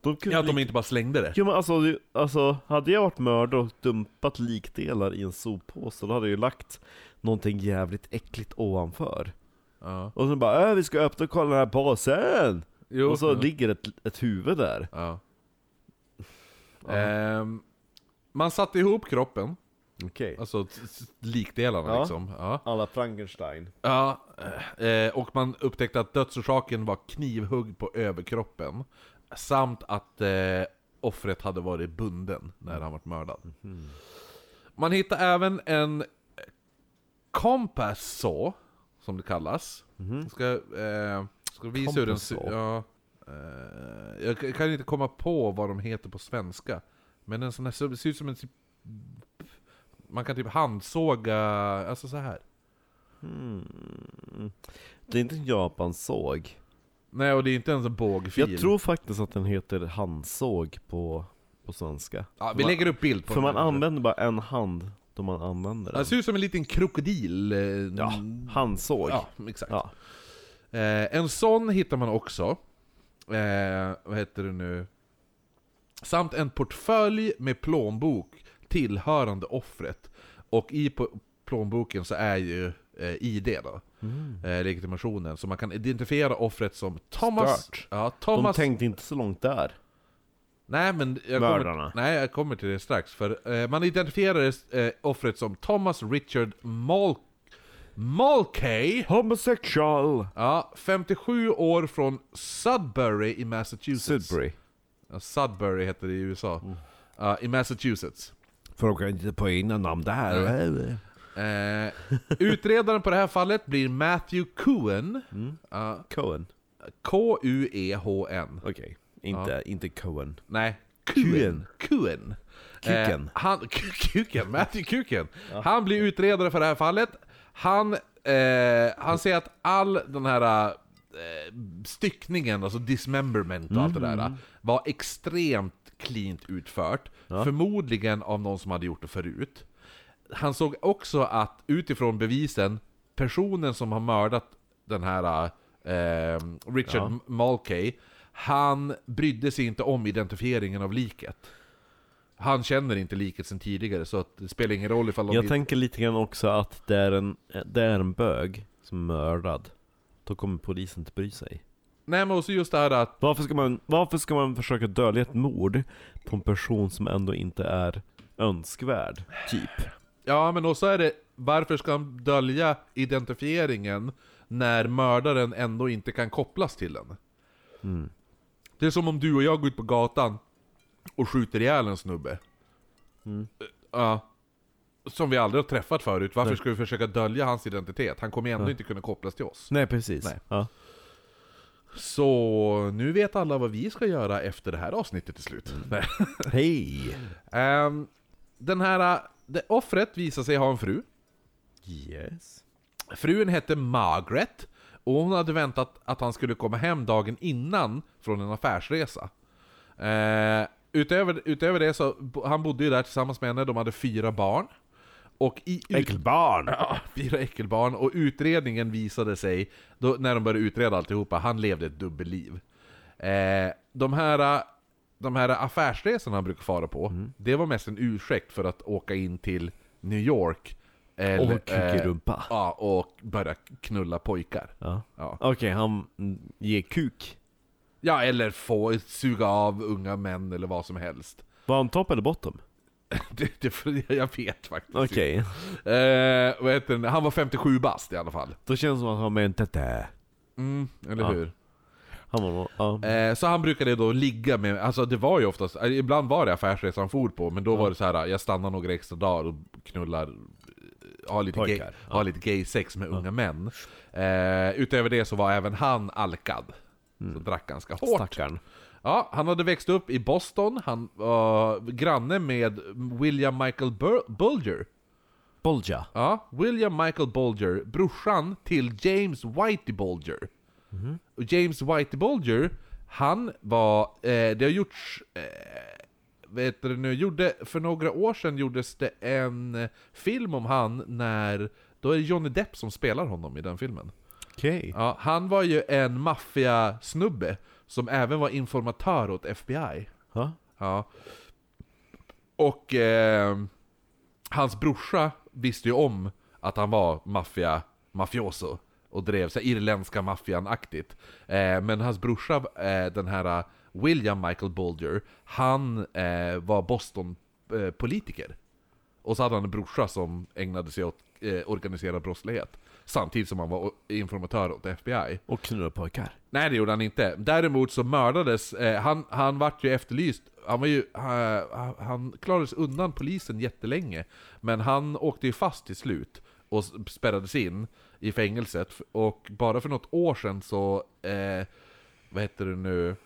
De kunde Ja, att de inte bara slängde det. Jo men alltså, det- alltså, hade jag varit mördare och dumpat likdelar i en soppåse, då hade jag ju lagt någonting jävligt äckligt ovanför. Ja. Och sen bara äh, vi ska öppna och kolla den här påsen! Jo, och så ja. ligger ett, ett huvud där. Ja. Ehm, man satte ihop kroppen, Okej. alltså likdelarna Ja. liksom. Ja. Alla Frankenstein. Ja, eh, och man upptäckte att dödsorsaken var knivhugg på överkroppen. Samt att eh, offret hade varit bunden när han var mördad. Man hittade även en compass saw, som det kallas. Jag ska, eh, ska visa hur den Compass ser saw? ja, eh, Jag kan inte komma på vad de heter på svenska. Men en sån här, ser ut som en typ, Man kan typ handsåga, alltså så här. Hmm. Det är inte en japansåg. Nej, och det är inte ens en bågfil. Jag tror faktiskt att den heter handsåg på, på svenska. Ja, vi lägger upp bild på För man använder bara en hand då man använder Det den. ser ut som en liten krokodil. eh, Ja, handsåg. ja exakt. Ja. Eh, en sån hittar man också. Eh, vad heter det nu? Samt en portfölj med plånbok tillhörande offret. Och i plånboken så är ju eh, ID då. Mm. Eh, legitimationen. Så man kan identifiera offret som Thomas... Stört. Ja, De Thomas... tänkte inte så långt där. Nej men jag Mördarna. kommer, nej, jag kommer till det strax. För eh, man identifierade eh, offret som Thomas Richard Mal Mulcahy. Homosexual! Ja, 57 år från Sudbury i Massachusetts. Sudbury. Ja, Sudbury heter det i USA. Ja, I Massachusetts. För de kan inte på egna namn där. Eh, utredaren på det här fallet blir Matthew Cohen. Ja, Cohen. K-U-E-H-N. Okej. Inte, inte Cohen. Nej, Kuken. Kuken. Kuken. Eh, han, [LAUGHS] Kuken, Matthew Kuken. Han blir utredare för det här fallet. Han, eh, han säger att all den här eh, styckningen, alltså dismemberment och allt det där, var extremt cleant utfört. Förmodligen av någon som hade gjort det förut. Han såg också att utifrån bevisen, personen som har mördat den här eh, Richard Ja. Mulcahy, han brydde sig inte om identifieringen av liket. Han känner inte liket sen tidigare, så att det spelar ingen roll ifall de... Jag tänker lite grann också att det är en, det är en bög som är mördad. Då kommer polisen inte bry sig. Nej men också just det här att... Varför ska man, varför ska man försöka dölja ett mord på en person som ändå inte är önskvärd? Typ. Ja men också är det, varför ska han dölja identifieringen när mördaren ändå inte kan kopplas till den? Mm. Det är som om du och jag går ut på gatan och skjuter ihjäl en snubbe. Mm. Ja. Som vi aldrig har träffat förut, varför Nej. ska vi försöka dölja hans identitet? Han kommer ändå Ja. inte kunna kopplas till oss. Nej precis. Nej. Ja. Så nu vet alla vad vi ska göra efter det här avsnittet till slut. Nej. Hej! [LAUGHS] Ehm, den här, det, offret visar sig ha en fru. Yes. Frun hette Margaret, och hon hade väntat att han skulle komma hem dagen innan från en affärsresa. Eh, utöver, utöver det så, han bodde ju där tillsammans med henne, de hade fyra barn. Och i ut- Äckelbarn! Ja, [LAUGHS] fyra äckelbarn, och utredningen visade sig, då, när de började utreda alltihopa, han levde ett dubbelliv. Eh, de, här, de här affärsresorna han brukar fara på, det var mest en ursäkt för att åka in till New York. Eller, Och kuk i rumpa. ja, och börja knulla pojkar. Ja. Ja. Okej, han mm, ger kuk. ja, eller få suga av unga män eller vad som helst. Var han topp eller bottom? [LAUGHS] Det, det, [LAUGHS] jag vet faktiskt Okej. inte. Eh, vad heter den? Han var 57 bast i alla fall. Då känns det som att han en tete. Mm, eller Ja. hur? Han var ja. Eh, så han brukade då ligga med, alltså det var ju oftast, eh, ibland var det affärsresor han for på, men då var det så här: jag stannar några extra dagar och knullar, eh, har lite, gay, Pojkar, ja. har lite gay sex med unga män. Eh, utöver det så var även han alkad. Så drack ganska hårt. Stackarn. Ja, han hade växt upp i Boston, han var granne med William Michael Bur- Bulger. Bolja. Ja, William Michael Bulger, brorsan till James Whitey Bulger. Och James Whitey Bulger, han var, eh, det har gjorts, eh, vet du nu, gjorde, för några år sedan gjordes det en eh, film om han när, då är det Johnny Depp som spelar honom i den filmen. Okej. Ja, han var ju en maffiasnubbe som även var informatör åt FBI. Ja. Ja. Och eh, hans brorsa visste ju om att han var maffia, mafioso och drev här irländska maffian-aktigt. Eh, men hans brorsa, eh, den här eh, William Michael Bulger, han eh, var Boston-politiker. Och så hade han en brorsa som ägnade sig åt eh, organiserad brottslighet. Samtidigt som han var informatör åt FBI. Och knulla pojkar. Nej det gjorde han inte. Däremot så mördades, eh, han, han vart ju efterlyst, han var ju, han, han klarade sig undan polisen jättelänge. Men han åkte ju fast till slut och spärrades in i fängelset. Och bara för något år sedan så, eh, vad heter det nu,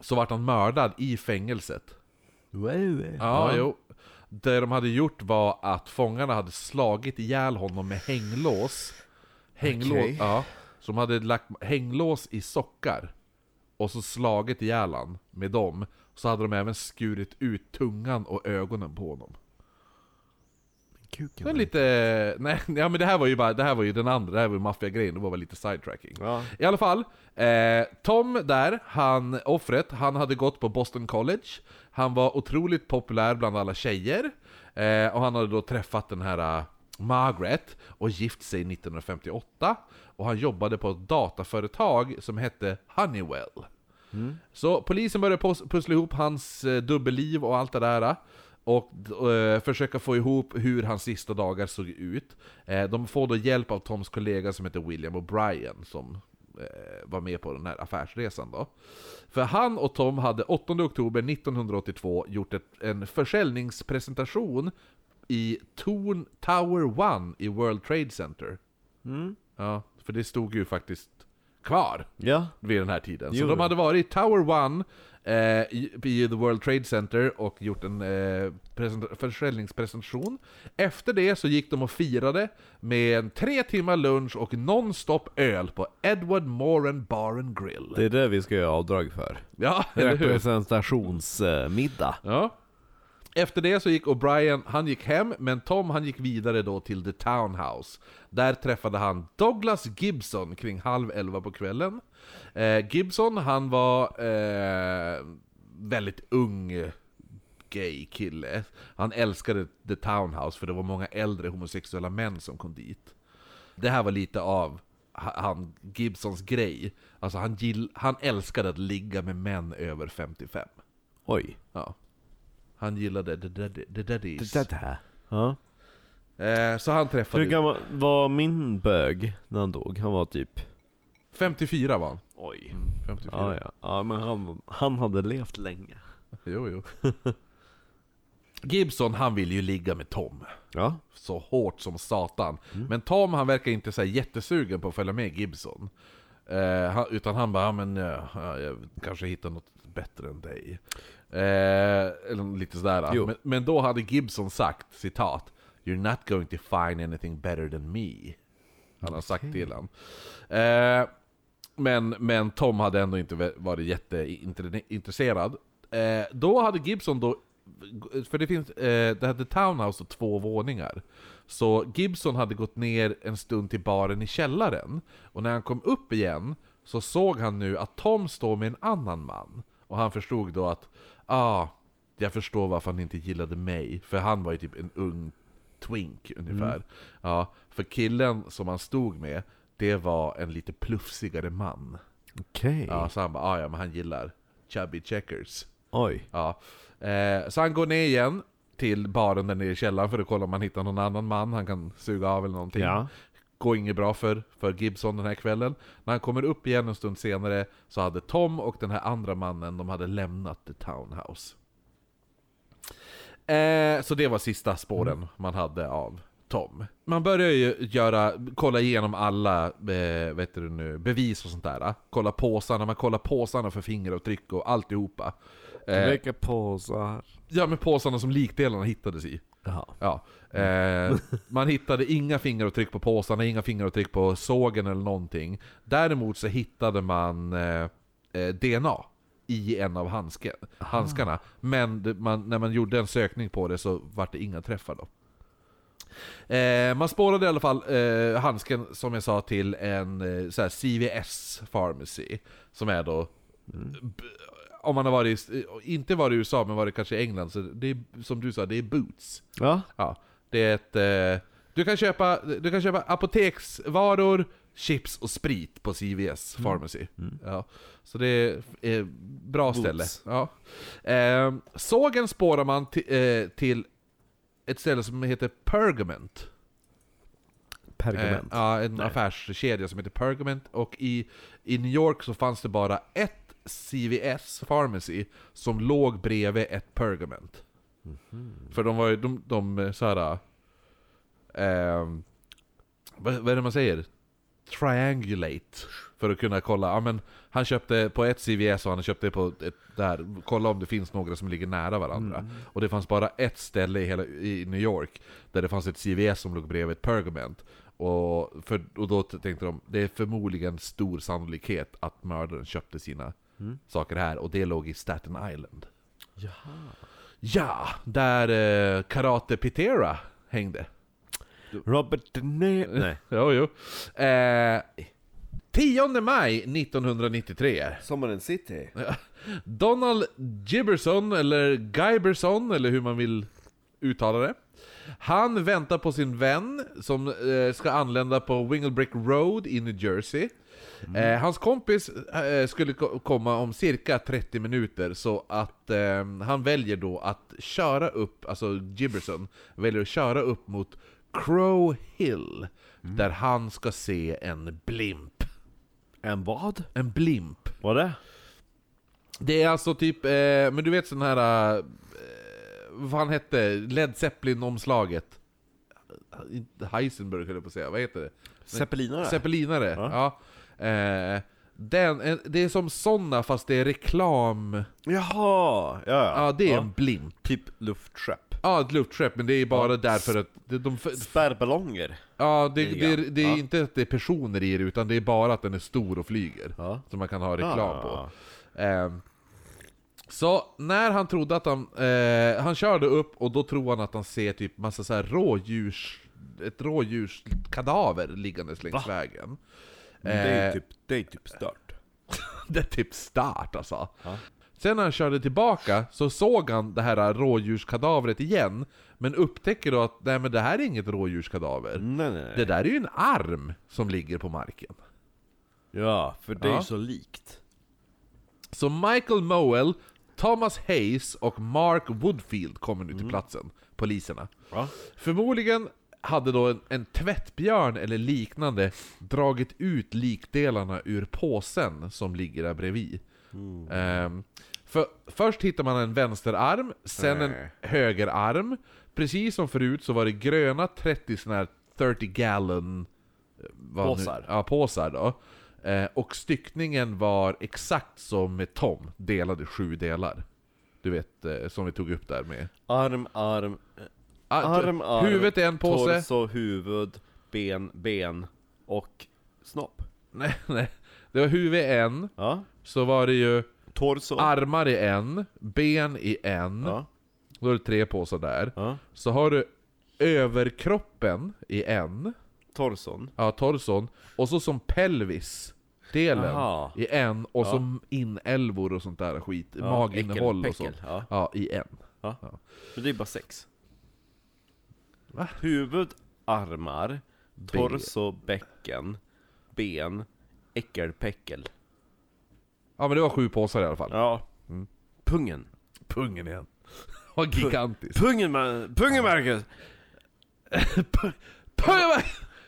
så vart han mördad i fängelset. Ja, jo. Det de hade gjort var att fångarna hade slagit ihjäl honom med hänglås. Hänglås, Okej. ja. De hade lagt hänglås i sockar. Och så slagit ihjäl han med dem. Så hade de även skurit ut tungan och ögonen på honom. Kuken. Det är lite... [LAUGHS] Nej, ja men det här var ju bara, det här var ju den andra, det här var ju maffiagrejen, det var väl lite sidetracking. Ja. I alla fall, eh, Tom där, han, offret, han hade gått på Boston College. Han var otroligt populär bland alla tjejer. Eh, och han hade då träffat den här eh, Margaret och gift sig 1958. Och han jobbade på ett dataföretag som hette Honeywell. Så polisen började pus- pussla ihop hans eh, dubbelliv och allt det där. Och eh, försöka få ihop hur hans sista dagar såg ut. Eh, de får då hjälp av Toms kollega som heter William O'Brien som eh, var med på den här affärsresan då. För han och Tom hade 8 oktober 1982 gjort ett, en försäljningspresentation i Torn Tower 1 i World Trade Center. Mm. Ja, för det stod ju faktiskt kvar Ja. vid den här tiden. Så Jo. de hade varit i Tower 1 eh, i, i The World Trade Center och gjort en eh, present- försäljningspresentation. Efter det så gick de och firade med en tre timmar lunch och non-stop öl på Edward Moran Bar and Grill. Det är det vi ska göra avdrag för. Ja, eller hur? Representationsmiddag. Ja. Efter det så gick O'Brien, han gick hem, men Tom han gick vidare då till The Townhouse. Där träffade han Douglas Gibson kring halv elva på kvällen. Eh, Gibson, han var eh, väldigt ung gay kille. Han älskade The Townhouse för det var många äldre homosexuella män som kom dit. Det här var lite av ha- han Gibsons grej. Alltså han, gill, han älskade att ligga med män över 55. Oj. Ja. Han gillade the, daddy, the daddies. Det där. Ja. Eh, så han träffade... Hur gammal var min bög när han dog? Han var typ... 54 var han. Oj. 54. Ja, ja. ja men han, han hade levt länge. [LAUGHS] Jo, jo. Gibson, han vill ju ligga med Tom. Ja. Så hårt som satan. Men Tom, han verkar inte så här jättesugen på att följa med Gibson. Eh, han, utan han bara, ja, men ja, ja, jag kanske hittar något bättre än dig. Eh, eller lite sådär. Men, men då hade Gibson sagt, citat, You're not going to find anything better than me. Han har sagt till honom. Eh, men, men Tom hade ändå inte varit jätteintresserad. Eh, då hade Gibson då, för det finns, eh, det hade Townhouse och två våningar. Så Gibson hade gått ner en stund till baren i källaren. Och när han kom upp igen så såg han nu att Tom står med en annan man. Och han förstod då att, ah, jag förstår varför han inte gillade mig. För han var ju typ en ung twink ungefär. Ja, för killen som han stod med, det var en lite plufsigare man. Okej. Ja, så han bara, ah, ja men han gillar chubby checkers. Oj. Ja. Eh, så han går ner igen till baren där nere i källaren för att kolla om han hittar någon annan man han kan suga av eller någonting. Ja. Går inget bra för, för Gibson den här kvällen. När han kommer upp igen en stund senare så hade Tom och den här andra mannen, de hade lämnat the townhouse. Eh, så det var sista spåren man hade av Tom. Man börjar ju göra, kolla igenom alla eh, vet du nu, bevis och sånt där. Kolla påsarna, man kollar påsarna för fingeravtryck och alltihopa. Eh, Vilka påsar? ja men påsarna som likdelarna hittades i. Jaha. Ja. Eh, [LAUGHS] man hittade inga fingeravtryck på påsarna, inga fingeravtryck på sågen eller någonting. Däremot så hittade man eh, eh, DNA i en av handsken, handskarna. Men det, man, när man gjorde en sökning på det så var det inga träffar då. Eh, man spårade i alla fall eh, handsken, som jag sa, till en eh, CVS Pharmacy. Som är då... b- Om man har varit, i- inte varit i USA, men varit kanske i England, så det är som du sa, det är Boots. Ja. Ja, det är ett... Eh, du, kan köpa, du kan köpa apoteksvaror, chips och sprit på CVS Pharmacy. Ja, så det är eh, bra Boots. ställe. Ja. Eh, sågen spårar man eh, till ett ställe som heter Pergament. Pergament. Eh, ja, en Nej. affärskedja som heter Pergament. Och i, i New York så fanns det bara ett CVS Pharmacy som låg bredvid ett Pergament. För de var ju, de, de eh, såhär... ehm, vad, vad är det man säger? Triangulate. För att kunna kolla, ja men han köpte på ett CVS och han köpte på ett där, kolla om det finns några som ligger nära varandra. Och det fanns bara ett ställe i, hela, i New York där det fanns ett CVS som låg bredvid ett Pergament. Och, för, och då tänkte de, det är förmodligen stor sannolikhet att mördaren köpte sina saker här, och det låg i Staten Island. Jaha. Ja, där eh, Karate Pitera hängde. Robert De Niro. [LAUGHS] Nej. Jo, jo. Eh, 10 maj 1993. Sommaren City. Donald Gibberson, eller Guyberson, eller hur man vill uttala det. Han väntar på sin vän som eh, ska anlända på Winglebrick Road i New Jersey. Eh, hans kompis eh, skulle ko- komma om cirka 30 minuter, så att eh, han väljer då att köra upp, alltså Gibberson väljer att köra upp mot Crow Hill, där han ska se en blimp. En vad? En blimp. Vad är det? Det är alltså typ, eh, men du vet sån här... Eh, vad fan hette Led Zeppelin-omslaget? Heisenberg höll jag på att säga, vad heter det? Zeppelinare? Zeppelinare, ja. Ja. Eh, den, eh, det är som såna fast det är reklam... Jaha! Ja, ja. Ja, det är ja. en blimp. Typ luftskepp. Ja, ett luftskepp, men det är bara Ja. därför att... De, de, Spärrballonger. ja, det, det, är, grann. det är inte att det är personer i det, utan det är bara att den är stor och flyger. Som man kan ha reklam Ah. på. Ehm, så när han trodde att han... Eh, han körde upp och då tror han att han ser typ massa så här rådjurs... Ett rådjurskadaver liggandes längs Va? vägen. Det är Eh, typ, det är typ stört. [LAUGHS] det är typ start alltså. Ja. Sen när han körde tillbaka så såg han det här rådjurskadavret igen, men upptäcker då att nej men det här är inget rådjurskadaver. Nej, nej, nej. Det där är ju en arm som ligger på marken. Ja, för det är Ja. ju så likt. Så Michael Mowell, Thomas Hayes och Mark Woodfield kommer nu till platsen, poliserna. Ja. Förmodligen hade då en, en tvättbjörn eller liknande dragit ut likdelarna ur påsen som ligger där bredvid. Ehm, för, först hittar man en vänsterarm, sen en Nej. högerarm. Precis som förut så var det gröna 30 såna här 30 gallon eh, vad nu- Påsar. ja, påsar då. Eh, och styckningen var exakt som med Tom, delade sju delar. Du vet, eh, som vi tog upp där med... Arm, arm, arm, arm. Huvudet är en påse. Torso, huvud, ben, ben och snopp. [LAUGHS] Nej, nej. Det var huvud i en, Ja. så var det ju Torso. armar i en, ben i en. Ja. Då är det tre påsar där. Ja. Så har du överkroppen i en, Torson. ja torson, och så som pelvis delen Aha. i en, och Ja. som inälvor och sånt där skit, Ja, maginnehåll och sånt. Ja. Ja, i en. Ja. Men det är bara sex. Va? Huvud, armar, torso, bäcken, ben, äckelpäckel. Ja men det var sju påsar i alla fall. Ja. Mm. Pungen. Pungen igen. [LAUGHS] Var gigantisk. Pungen, man, pungen Marcus! Pungen!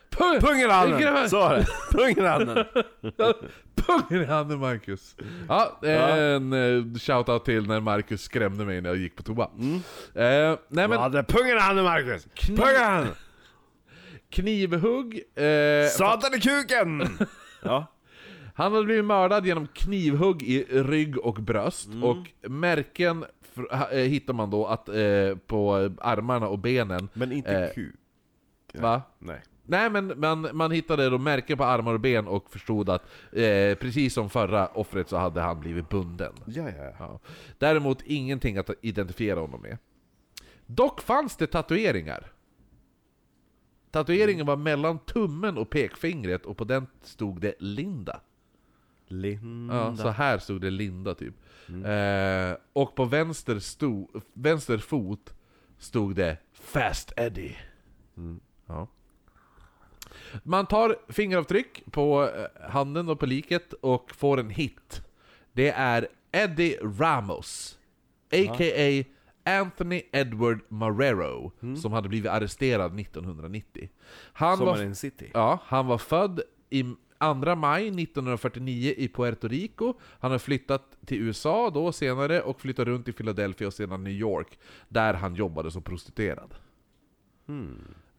Pungen! Pungen handen! är- Så var det. Pungen handen. [LAUGHS] Pungen i handen Marcus! Ja, en eh, shoutout till när Marcus skrämde mig när jag gick på toa. Mm. Eh, nej men, hade pungen i handen Marcus! Pungen i handen! knivhugg. Eh, Satan i kuken! [LAUGHS] ja. Han hade blivit mördad genom knivhugg i rygg och bröst, Mm. och märken eh, hittar man då att, eh, på armarna och benen. Men inte Eh, kuk. Va? Nej. Nej men man, man hittade då märken på armar och ben och förstod att eh, precis som förra offret så hade han blivit bunden. Ja, ja, ja. Ja. Däremot ingenting att identifiera honom med. Dock fanns det tatueringar. Tatueringen var mellan tummen och pekfingret och på den stod det Linda. Linda. Ja, så här stod det Linda typ. Eh, och på vänster, sto, vänster fot stod det Fast Eddie. Ja. Man tar fingeravtryck på eh, handen och på liket och får en hit. Det är Eddie Ramos, a.k.a. Anthony Edward Marrero, som hade blivit arresterad 1990. Han var, City. Ja, han var född i 2 maj 1949 i Puerto Rico. Han har flyttat till USA då senare och flyttat runt i Philadelphia och sedan New York, där han jobbade som prostituerad.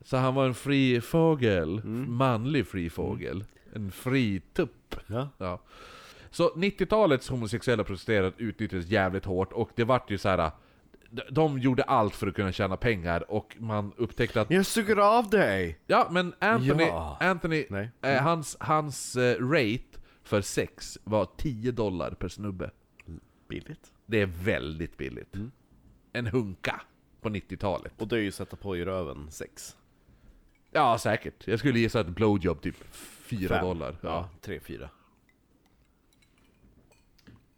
Så han var en fri fågel, manlig fri fågel. En fri tupp. Ja. Ja. Så 90-talets homosexuella prostituerade utnyttjades jävligt hårt och det vart ju så här. de- De gjorde allt för att kunna tjäna pengar och man upptäckte att Jag suger av dig! Ja, men Anthony, Ja. Anthony Nej. eh, hans, hans eh, rate för sex var 10 dollar per snubbe. Billigt. Det är väldigt billigt. En hunka på 90-talet. Och det är ju sätta på i röven sex. Ja, säkert. Jag skulle gissa ett blowjob typ 4 Fem. dollar. Ja. Ja, tre, fyra.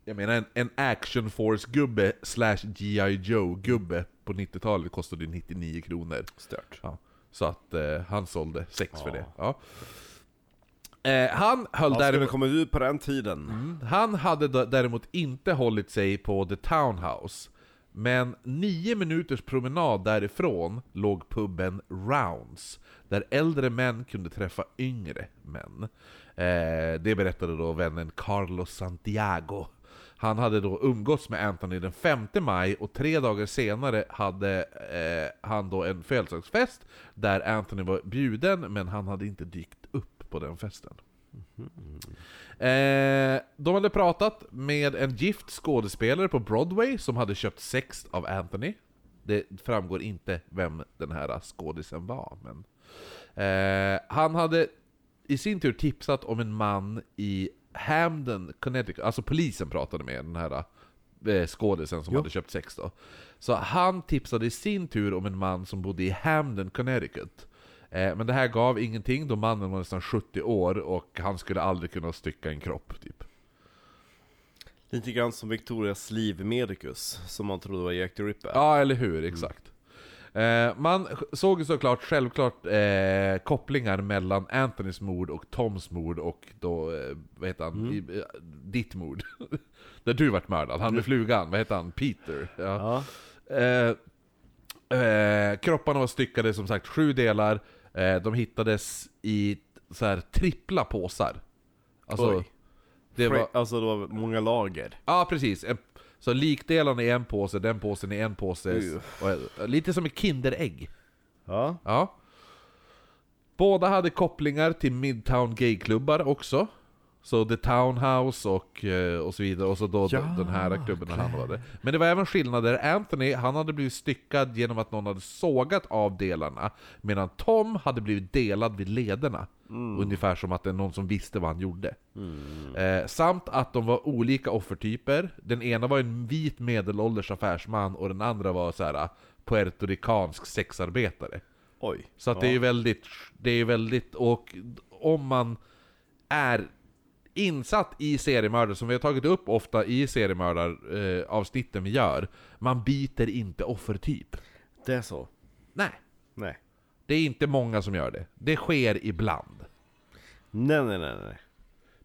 Jag menar en, en action force-gubbe slash G.I. Joe-gubbe på 90-talet kostade 99 kronor. Stört. Ja. Så att eh, han sålde sex för Ja. det. Ja. Eh, han höll skulle däremot... kommit ut på den tiden. Han hade däremot inte hållit sig på The Townhouse. Men nio minuters promenad därifrån låg puben Rounds, där äldre män kunde träffa yngre män. Eh, det berättade då vännen Carlos Santiago. Han hade då umgåtts med Anthony den 5 maj och tre dagar senare hade eh, han då en födelsedagsfest där Anthony var bjuden men han hade inte dykt upp på den festen. Mhm. Eh, de hade pratat med en gift skådespelare på Broadway som hade köpt sex av Anthony. Det framgår inte vem den här skådisen var, men... Eh, han hade i sin tur tipsat om en man i Hamden, Connecticut. Alltså polisen pratade med den här eh, skådisen som Jo. hade köpt sex då. Så han tipsade i sin tur om en man som bodde i Hamden, Connecticut. Eh, men det här gav ingenting då mannen var nästan 70 år och han skulle aldrig kunna stycka en kropp typ. Lite grann som Victorias liv Medicus, som man trodde var Jack the Ripper. Ja, eller hur? Exakt. Eh, man såg ju såklart självklart eh, kopplingar mellan Anthonys mord och Toms mord och då, eh, vad heter han, I, eh, ditt mord. [LAUGHS] Där du vart mördad, han med flugan, vad heter han? Peter? Ja. Ja. Kropparna var styckade som sagt sju delar, de hittades i så här trippla påsar. Alltså, Oj. det var, Alltså det var många lager. Ja, precis. En, så likdelarna i en påse, den påsen i en påse. Och, lite som ett Kinderägg. Ja. Ja. Båda hade kopplingar till Midtown gayklubbar också. Så The Townhouse och, eh, och så vidare, och så då Ja, den här klubben där han var det. Men det var även skillnader. Anthony, han hade blivit styckad genom att någon hade sågat av delarna, medan Tom hade blivit delad vid lederna. Ungefär som att det är någon som visste vad han gjorde. Eh, samt att de var olika offertyper. Den ena var en vit medelålders affärsman och den andra var så här puertoricansk sexarbetare. Oj. Så att det är ju väldigt, det är ju väldigt, och om man är insatt i seriemördare, som vi har tagit upp ofta i seriemördaravsnitten eh, vi gör, man byter inte offertyp. Det är så. Nej, Nej. det är inte många som gör det. Det sker ibland. Nej, nej, nej, nej.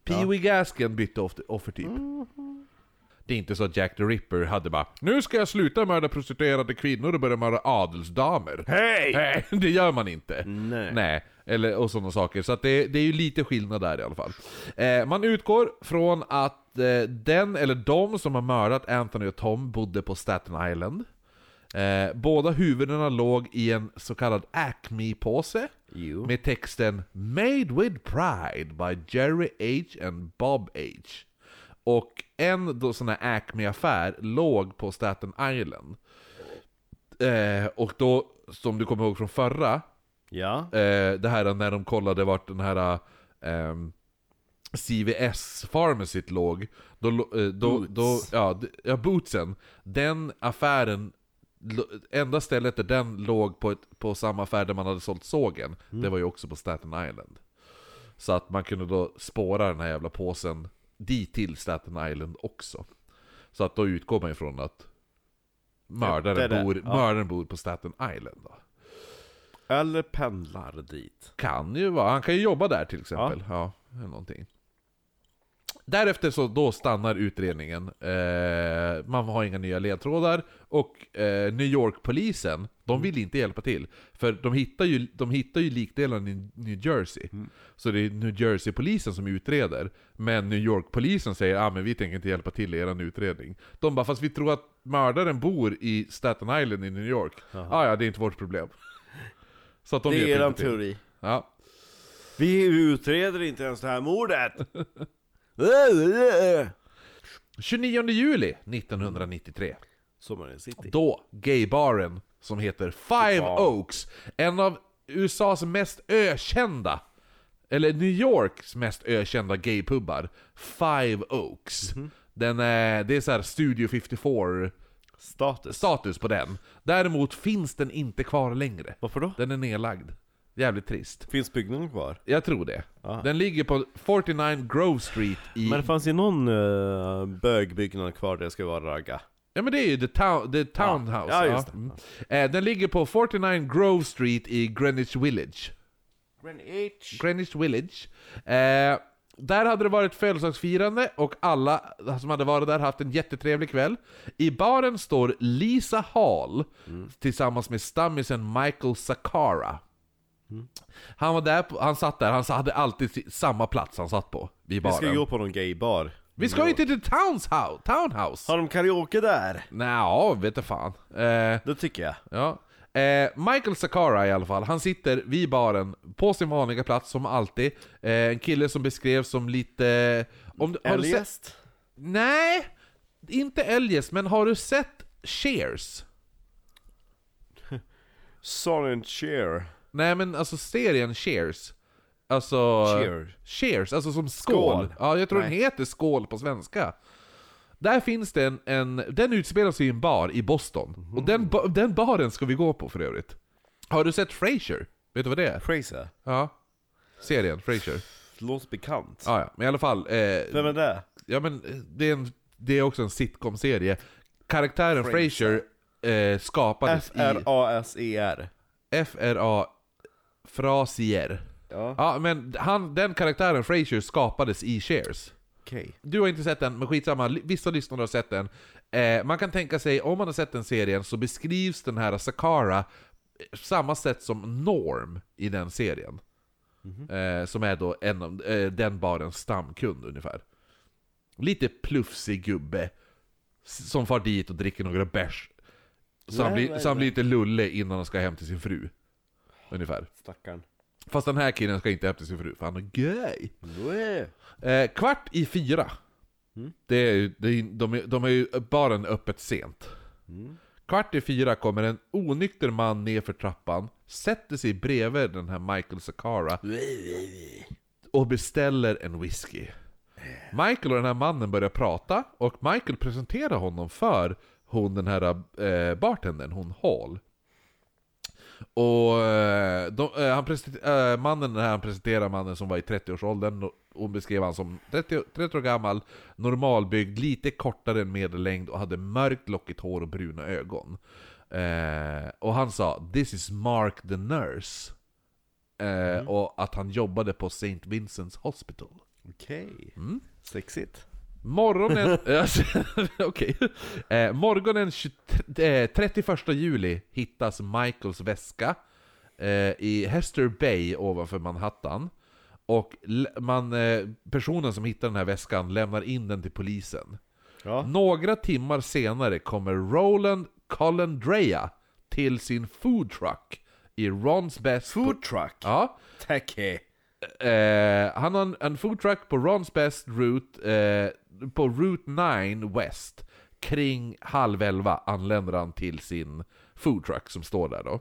Pee Wee Gaskin bytte off- offertyp. Det är inte så att Jack the Ripper hade bara Nu ska jag sluta mörda prostituerade kvinnor och börja mörda adelsdamer. Hej! Nej, [LAUGHS] det gör man inte. Nej. Nej, eller, och sådana saker. Så att det, det är ju lite skillnad där i alla fall. Eh, man utgår från att eh, den eller de som har mördat Anthony och Tom bodde på Staten Island. Eh, båda huvudena låg i en så kallad Acme-påse Jo. med texten Made with Pride by Jerry H and Bob H. Och en då sån här Acme-affär låg på Staten Island. Eh, och då, som du kommer ihåg från förra, Ja. eh, det här när de kollade vart den här ehm, CVS Pharmacyt låg, då, eh, då, Boots. då ja, ja, bootsen, den affären, enda stället där den låg på, ett, på samma affär där man hade sålt sågen, det var ju också på Staten Island. Så att man kunde då spåra den här jävla påsen dit till Staten Island också. Så att då utgår man ifrån att mördaren, det det. bor, Ja. mördaren bor på Staten Island då. Eller pendlar dit. Kan ju vara, han kan ju jobba där till exempel. Ja, eller någonting. Därefter så då stannar utredningen, eh, man har inga nya ledtrådar, och eh, New York-polisen, de vill inte hjälpa till. För de hittar ju, de hittar ju likdelarna i New Jersey. Så det är New Jersey-polisen som utreder, men New York-polisen säger ah, men vi tänker inte hjälpa till i er utredning. De bara 'fast vi tror att mördaren bor i Staten Island i New York' ah, ja, det är inte vårt problem. Så att de det är eran teori. Ja. Vi utreder inte ens det här mordet! [LAUGHS] 29 juli 1993. Sommaren City. Då gaybaren som heter Five Ja. Oaks, en av USAs mest ökända, eller New Yorks mest ökända gaypubbar, Five Oaks. Den är, det är så här Studio 54 Status. status på den. Däremot finns den inte kvar längre. Varför då? Den är nedlagd. Jävligt trist. Finns byggnaden kvar? Jag tror det. Ja. Den ligger på 49 Grove Street i... Men det fanns ju någon uh, bögbyggnad kvar där det ska vara ragga. Ja men det är ju The, town, the Townhouse. Ja, just det. Mm. Eh, den ligger på 49 Grove Street i Greenwich Village. Greenwich. Greenwich Village. Eh, där hade det varit födelsedagsfirande och alla som hade varit där haft en jättetrevlig kväll. I baren står Lisa Hall tillsammans med stammisen Michael Sakara. Han var där, han satt där, han hade alltid samma plats han satt på vid Vi baren. ska gå på någon gaybar. Vi ska ju till The Townhouse! Townhouse. Har de karaoke där? Nja, vet du fan. Eh, Det tycker jag. Ja. Eh, Michael Sakara i alla fall, han sitter vid baren på sin vanliga plats som alltid. Eh, en kille som beskrevs som lite... Om, du sett, Eljest? nej, inte eljest, men har du sett Cheers? Silent Cheer. Nej men alltså serien Cheers. Alltså... Cheer. Cheers, alltså som skål. Skål. Ja, jag tror den Nej. heter skål på svenska. Där finns det en, en den utspelar sig i en bar i Boston. Mhm. Och den, den baren ska vi gå på för övrigt. Har du sett Frasier? Vet du vad det är? Fraser. Ja. Serien, Frasier. Låter bekant. Ja, ja. Men i alla fall. Eh, Vem är det? ja, men eh, det, är en, det är också en sitcom-serie. Karaktären Frasier. Frasier eh, skapades i... F-R-A-S-E-R. F-R-A... Frasier. Ja, Ja, men han, den karaktären Frasier skapades i Cheers. Okej. Du har inte sett den, men skitsamma, vissa lyssnare har sett den. Eh, man kan tänka sig, om man har sett den serien, så beskrivs den här Sakara eh, samma sätt som Norm i den serien. Eh, som är då en eh, den barens stamkund ungefär. Lite plufsig gubbe, som far dit och dricker några bärs. Så han, blir, så han blir lite lulle innan han ska hem till sin fru. Ungefär. Stackarn. Fast den här killen ska inte till sin fru, för han är gay. Eh, kvart i fyra. Mm. Det är, det är, de, är, de är ju baren öppet sent. Mm. Kvart i fyra kommer en onykter man ner för trappan, sätter sig bredvid den här Michael Sakara och beställer en whisky. Michael och den här mannen börjar prata, och Michael presenterar honom för hon den här eh, bartendern, hon Hall. Och eh, de, eh, han presenter, eh, mannen här han presenterar mannen som var i 30-årsåldern, och hon beskrev han som 30, 30 år gammal, normalbyggd, lite kortare än medellängd och hade mörkt lockigt hår och bruna ögon. Eh, och han sa 'This is Mark the Nurse' eh, Och att han jobbade på St. Vincent's Hospital. Okej. Mm. Sexigt. Morgonen... [LAUGHS] Okej. Eh, morgonen 23, eh, 31 juli hittas Michaels väska eh, i Hester Bay ovanför Manhattan. Och man, eh, personen som hittar den här väskan lämnar in den till polisen. Ja. Några timmar senare kommer Roland Colin Drea till sin food truck i Rons Best... Food truck? Ja. Tacky. Eh, han har en, en food truck på Rons Best Route, eh, på Route 9 West. Kring halv elva anländer han till sin food truck som står där då.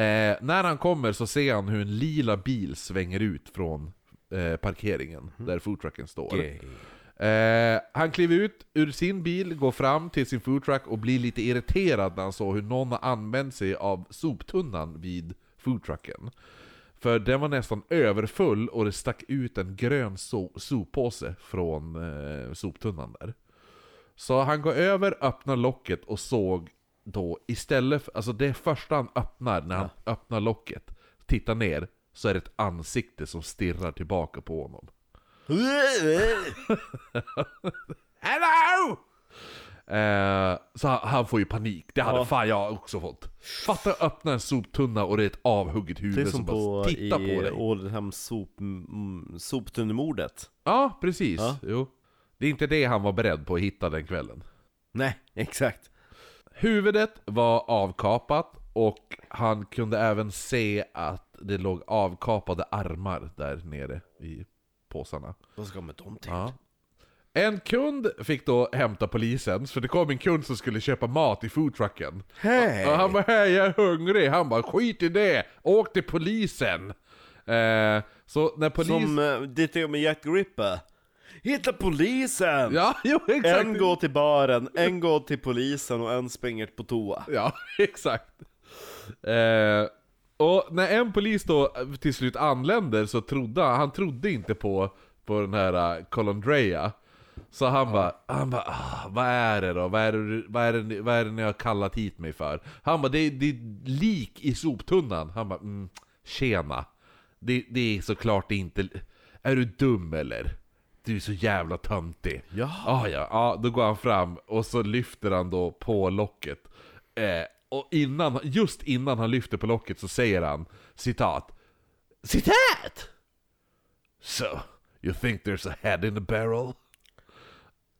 Eh, när han kommer så ser han hur en lila bil svänger ut från eh, parkeringen där foodtrucken står. Gay. Eh, han kliver ut ur sin bil, går fram till sin foodtruck och blir lite irriterad när han såg hur någon har använt sig av soptunnan vid foodtrucken. För den var nästan överfull och det stack ut en grön so soppåse från eh, soptunnan där. Så han går över, öppnar locket och såg då istället för, alltså det första han öppnar när han öppnar locket, tittar ner, så är det ett ansikte som stirrar tillbaka på honom. [LAUGHS] Hello! Eh, så han, han får ju panik, det hade Ja. fan jag också fått. Fatta att öppna en soptunna och det är ett avhugget huvud Det är som som bara på tittar i på dig. Oldham sop, mm, soptunnemordet. Ja, precis. Ja. Jo. Det är inte det han var beredd på att hitta den kvällen. Nej, exakt. Huvudet var avkapat och han kunde även se att det låg avkapade armar där nere i påsarna. Vad ska med dem till? Ja. En kund fick då hämta polisen, för det kom en kund som skulle köpa mat i foodtrucken. Och han bara hej jag är hungrig, han bara skit i det, åk till polisen! Eh, så när polis... Som uh, det är med Jack Ripper. Hitta polisen! Ja, [LAUGHS] jo exakt! En går till baren, en går till polisen och en springer på toa. Ja, [LAUGHS] exakt. Eh, och när en polis då till slut anländer så trodde han, han trodde inte på, på den här uh. Så han bara, han bara ah, vad är det då? Vad är det, vad, är det, vad är det ni har kallat hit mig för? Han bara, det, är- det är lik i soptunnan. Han bara, mm, tjena. Det, det är såklart inte... Är du dum eller? Du är så jävla töntig. Ja. Ah, ja, ja, då går han fram och så lyfter han då på locket. Eh, och innan, just innan han lyfter på locket så säger han citat Citat! So, you think there's a head in the barrel?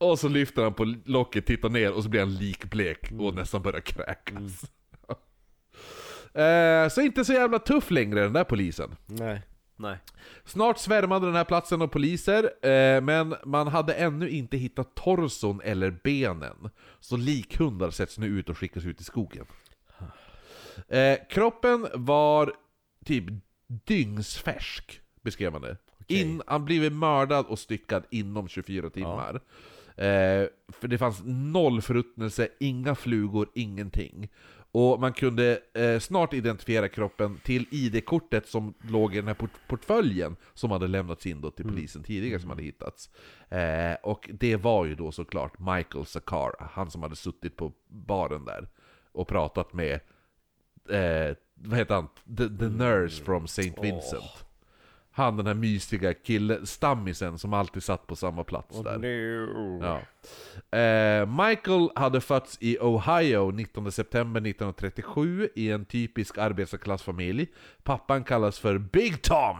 Och så lyfter han på locket, tittar ner och så blir han likblek och nästan börjar kräkas. [LAUGHS] eh, så inte så jävla tuff längre den där polisen. Nej. Nej. Snart svärmade den här platsen av poliser, eh, men man hade ännu inte hittat torson eller benen. Så likhundar sätts nu ut och skickas ut i skogen. Eh, kroppen var typ dygnsfärsk, beskrev man det. In, han blivit mördad och styckad inom 24 timmar. Eh, för det fanns noll förruttnelse, inga flugor, ingenting. Och man kunde eh, snart identifiera kroppen till ID-kortet som låg i den här port portföljen som hade lämnats in då till polisen tidigare som hade hittats. Eh, och det var ju då såklart Michael Sakara, han som hade suttit på baren där och pratat med, eh, vad heter han, the, the nurse from St. Vincent. Han den här mystiga killen, stammisen som alltid satt på samma plats där. Ja. Eh, Michael hade fötts i Ohio 19 september 1937 i en typisk arbetarklassfamilj. Pappan kallas för Big Tom!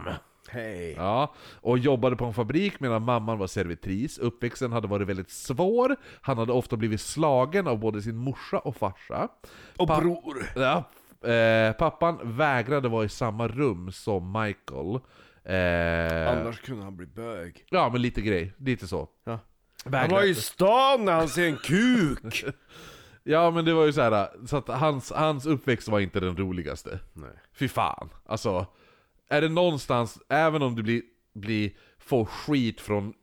Hej. Ja, och jobbade på en fabrik medan mamman var servitris. Uppväxten hade varit väldigt svår. Han hade ofta blivit slagen av både sin morsa och farsa. Och Pa- bror. Ja, eh, pappan vägrade vara i samma rum som Michael. Eh, Annars kunde han bli bög. Ja, men lite grej. Lite så. Ja. Han var i stan när han ser en kuk! [LAUGHS] Ja men det var ju så här, så att hans, hans uppväxt var inte den roligaste. Nej. Fy fan. Alltså, är det någonstans, även om du blir, blir, får skit från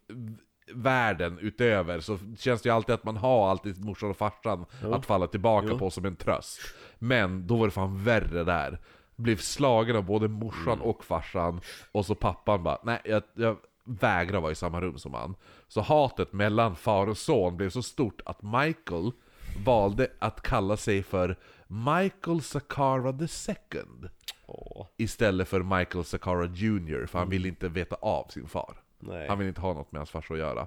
världen utöver, så känns det ju alltid att man har alltid morsan och farsan att falla tillbaka Jo. på som en tröst. Men då var det fan värre där. Blev slagen av både morsan och farsan, och så pappan bara, nej jag, jag vägrar vara i samma rum som han. Så hatet mellan far och son blev så stort att Michael valde att kalla sig för Michael Sakara second Åh. Istället för Michael Sakara Jr, för han ville inte veta av sin far. Nej. Han vill inte ha något med hans farsa att göra.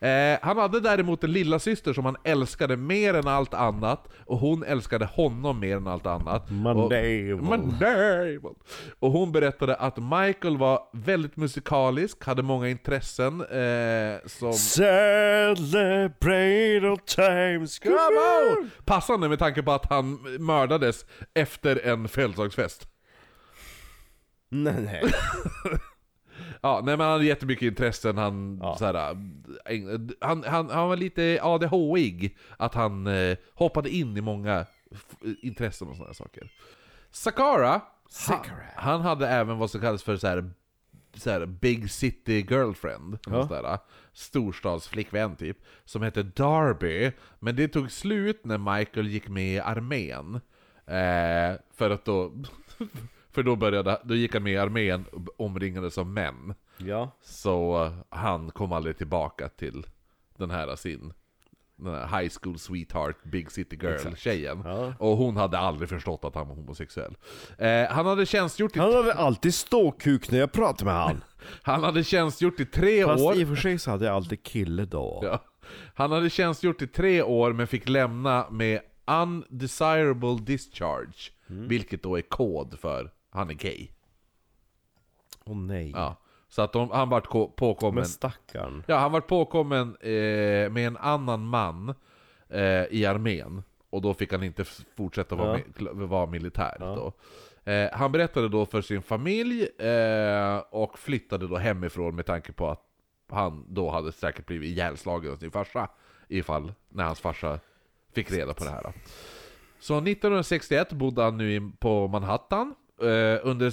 Eh, han hade däremot en lilla syster som han älskade mer än allt annat, och hon älskade honom mer än allt annat. Monday. Och, Monday. och hon berättade att Michael var väldigt musikalisk, hade många intressen eh, som... Celebrate all times. Come on! Passande med tanke på att han mördades efter en födelsedagsfest. Nej, nej. [LAUGHS] Ja, nej men han hade jättemycket intressen, han, Ja. såhär, äng- han, han, han var lite ADHIG, att han eh, hoppade in i många f- intressen och sådana saker. Sakara, han, Sakura. han hade även vad som kallas för såhär, såhär Big City Girlfriend, Ja. ja. storstadsflickvän typ, som hette Darby, men det tog slut när Michael gick med i armén. Eh, för att då, [LAUGHS] för då började, då gick han med i armén omringades av män. Ja. Så eh, han kom aldrig tillbaka till den här sin den här high school sweetheart, big city girl-tjejen. Ja. Och hon hade aldrig förstått att han var homosexuell. Eh, han, hade tjänstgjort i, Han hade alltid ståkuk när jag pratade med han. [LAUGHS] han hade tjänstgjort i tre Fast år. i och för sig så hade jag alltid kille då. [LAUGHS] Ja. Han hade tjänstgjort i tre år men fick lämna med undesirable discharge. Mm. Vilket då är kod för han är gay. Åh nej. Ja. Så att de, han vart ko- påkommen... Men stackarn. Ja, han var påkommen eh, med en annan man eh, i armén. Och då fick han inte f- fortsätta vara, Ja. mi- vara militär. Ja. Då. Eh, han berättade då för sin familj eh, och flyttade då hemifrån med tanke på att han då hade säkert blivit ihjälslagen av sin farsa. Ifall, när hans farsa fick reda på det här. Då. Så 1961 bodde han nu på Manhattan. Eh, under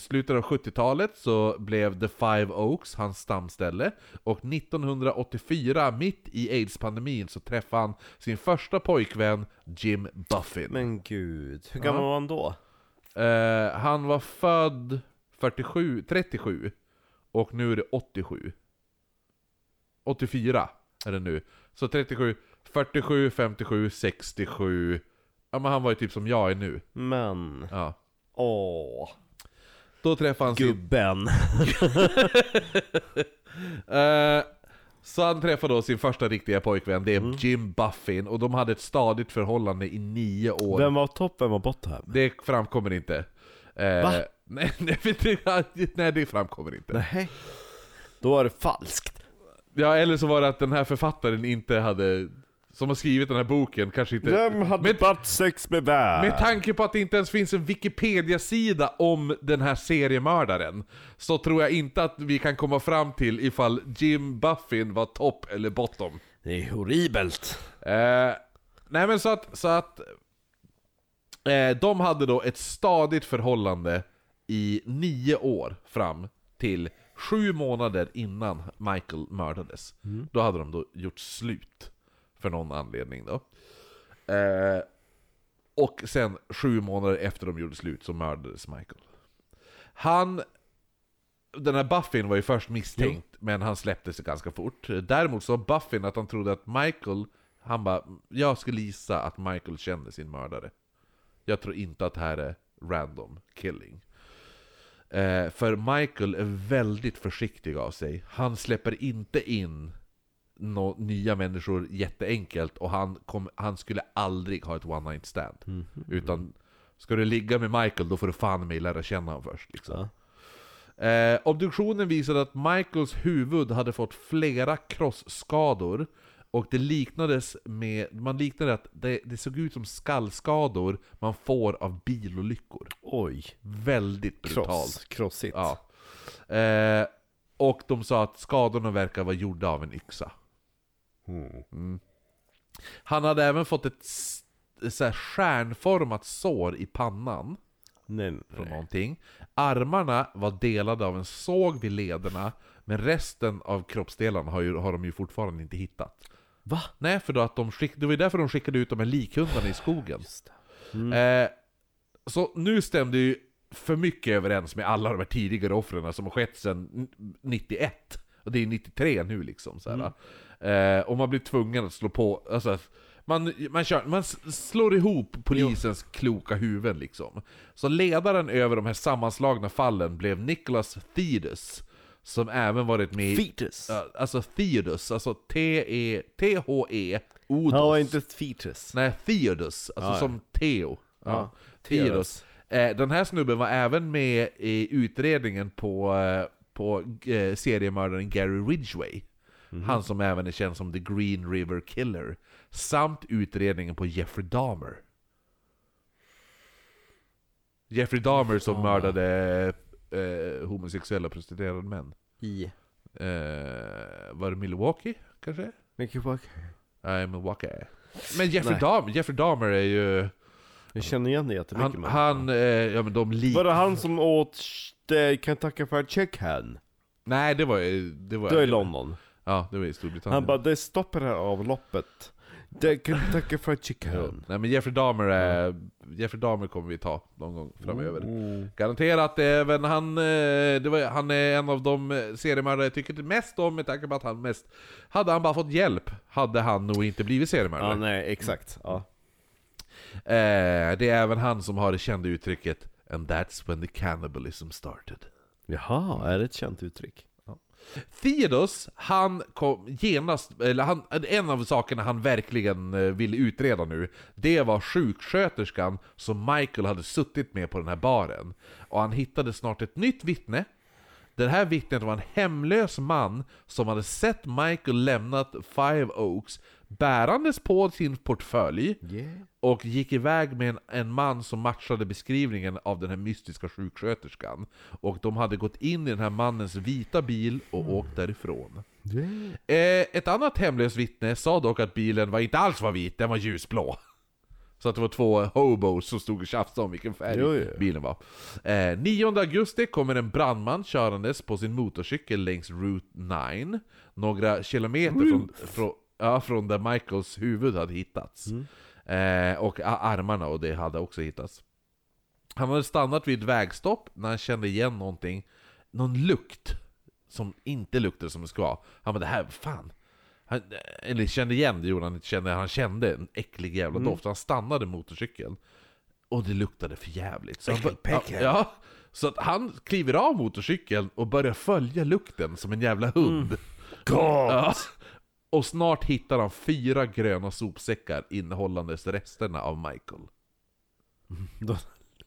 slutet av 70-talet så blev The Five Oaks hans stamställe. Och 1984, mitt i aids-pandemin, så träffade han sin första pojkvän Jim Buffin. Men gud. Hur gammal Ja. var han då? Eh, han var född 47, 37, och nu är det 87. 84 är det nu. Så 37, 47, 57, 67. Ja men han var ju typ som jag är nu. Men... Ja. Åh. Då träffade han sin... Gubben. [LAUGHS] Eh, så han träffade då sin första riktiga pojkvän, det är Jim Buffin, och de hade ett stadigt förhållande i nio år. Vem var topp, vem var bottom? Det framkommer inte. Eh, Va? [LAUGHS] Nej, nej, det- [LAUGHS] nej, det framkommer inte. Nej. Då var det falskt. Ja, eller så var det att den här författaren inte hade... Som har skrivit den här boken kanske inte... Vem hade med, varit sex med vem? med tanke på att det inte ens finns en Wikipedia-sida om den här seriemördaren, så tror jag inte att vi kan komma fram till ifall Jim Buffin var topp eller bottom. Det är horribelt. Eh, nej men så att, så att eh, de hade då ett stadigt förhållande i nio år fram till sju månader innan Michael mördades. Då hade de då gjort slut. För någon anledning då. Eh, och sen sju månader efter de gjorde slut så mördades Michael. Han den här Buffin var ju först misstänkt, men han släppte sig ganska fort. Däremot så Buffin att han trodde att Michael, han bara Jag skulle gissa att Michael kände sin mördare. Jag tror inte att det här är random killing. Eh, för Michael är väldigt försiktig av sig. Han släpper inte in nå nya människor jätteenkelt och han, kom, han skulle aldrig ha ett one night stand. Utan ska du ligga med Michael då får du fan mig lära känna honom först. Liksom. Eh, obduktionen visade att Michaels huvud hade fått flera krossskador och det liknades med, man liknade att det, det såg ut som skallskador man får av bilolyckor. Oj. Väldigt brutalt. Kross. Krossigt. Ja. Eh, och de sa att skadorna verkar vara gjorda av en yxa. Mm. Han hade även fått ett så här stjärnformat sår i pannan Nej, från nej. någonting. Armarna var delade av en såg vid lederna, men resten av kroppsdelarna har, ju, har de ju fortfarande inte hittat. Va? Nej, för då att de skick, det var ju därför de skickade ut de här likhundarna i skogen. Det. Eh, så nu stämde ju för mycket överens med alla de här tidigare offren som har skett sedan 91. Och det är 93 nu liksom. Så här. Eh, och man blir tvungen att slå på, alltså, man, man, kör, man slår ihop polisens kloka huvuden liksom. Så ledaren över de här sammanslagna fallen blev Nicholas Thedes. som även varit med i... Fetus. Ja, alltså Theodus, alltså T-E... T-H-E... Odos. Ja, inte fetus. Nej, Theodus, alltså Ja, ja. som Theo. Ja, Ja, Theodus. Eh, den här snubben var även med i utredningen på, eh, på eh, seriemördaren Gary Ridgway. Mhm. Han som även är känd som The Green River Killer. Samt utredningen på Jeffrey Dahmer. Jeffrey Dahmer som Ah. mördade eh, homosexuella prostituerade män. I. Eh, var det Milwaukee, kanske? Bak. Nej, Milwaukee. Men Jeffrey. Dahmer, Jeffrey Dahmer är ju... Jag känner igen det jättemycket. Han, han eh, ja men de lik... Var det han som åt eh, Kentucky Fried Chicken? Nej, det var. Det var, Det var i London. Ja, det var i Storbritannien. Han bara 'Det stoppar det här avloppet' Det Kentucky Fried. Chicken. Nej men Jeffrey Dahmer är... Jeffrey Dahmer kommer vi ta någon gång framöver. Mm. Garanterat även han... eh, Det var, han är en av de eh, seriemördare jag tycker mest om med tanke på att han mest... Hade han bara fått hjälp hade han nog inte blivit seriemördare. Ja, nej, exakt. Ja. Eh, det är även han som har det kända uttrycket And that's when the cannibalism started. Jaha, är det ett känt uttryck? Theodos, han kom genast, eller han, en av sakerna han verkligen eh, ville utreda nu, det var sjuksköterskan som Michael hade suttit med på den här baren. Och han hittade snart ett nytt vittne. Det här vittnet var en hemlös man som hade sett Michael lämnat Five Oaks bärandes på sin portfölj Yeah. och gick iväg med en, en man som matchade beskrivningen av den här mystiska sjuksköterskan. Och de hade gått in i den här mannens vita bil och åkt därifrån. Eh, ett annat hemlöst vittne sa dock att bilen var inte alls var vit, den var ljusblå. Så att det var två hobos som stod och tjafsade om vilken färg Jo, jo. bilen var. Eh, 9 augusti kommer en brandman körandes på sin motorcykel längs Route 9. Några kilometer från, från, ja, från där Michaels huvud hade hittats. Eh, och armarna och det hade också hittats. Han hade stannat vid ett vägstopp när han kände igen någonting, någon lukt som inte luktade som det ska. Han bara det här, fan. Han, eller kände igen det gjorde han inte, kände, han kände en äcklig jävla doft. Så han stannade motorcykeln. Och det luktade för jävligt. Så han, ja, så att han kliver av motorcykeln och börjar följa lukten som en jävla hund. Ja. Och snart hittar han fyra gröna sopsäckar innehållandes resterna av Michael. [LAUGHS] Då,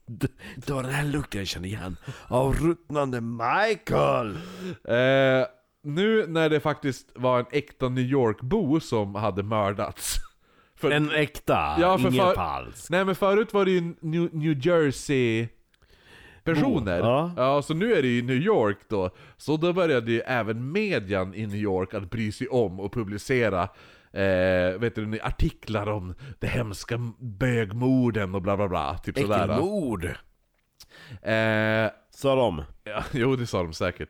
d- det var den här lukten jag kände igen. Av ruttnande Michael! Eh, nu när det faktiskt var en äkta New York-bo som hade mördats. [LAUGHS] För, En äkta, Ja, för ingen för- falsk. Nej men förut var det ju New, New Jersey personer. Ja. ja, så nu är det ju New York då. Så då började ju även median i New York att bry sig om och publicera eh, vet du, artiklar om det hemska bögmorden och bla bla bla. Typ sådär. Äckelmord! Eh, Sa de. Ja, [LAUGHS] jo det sa de säkert.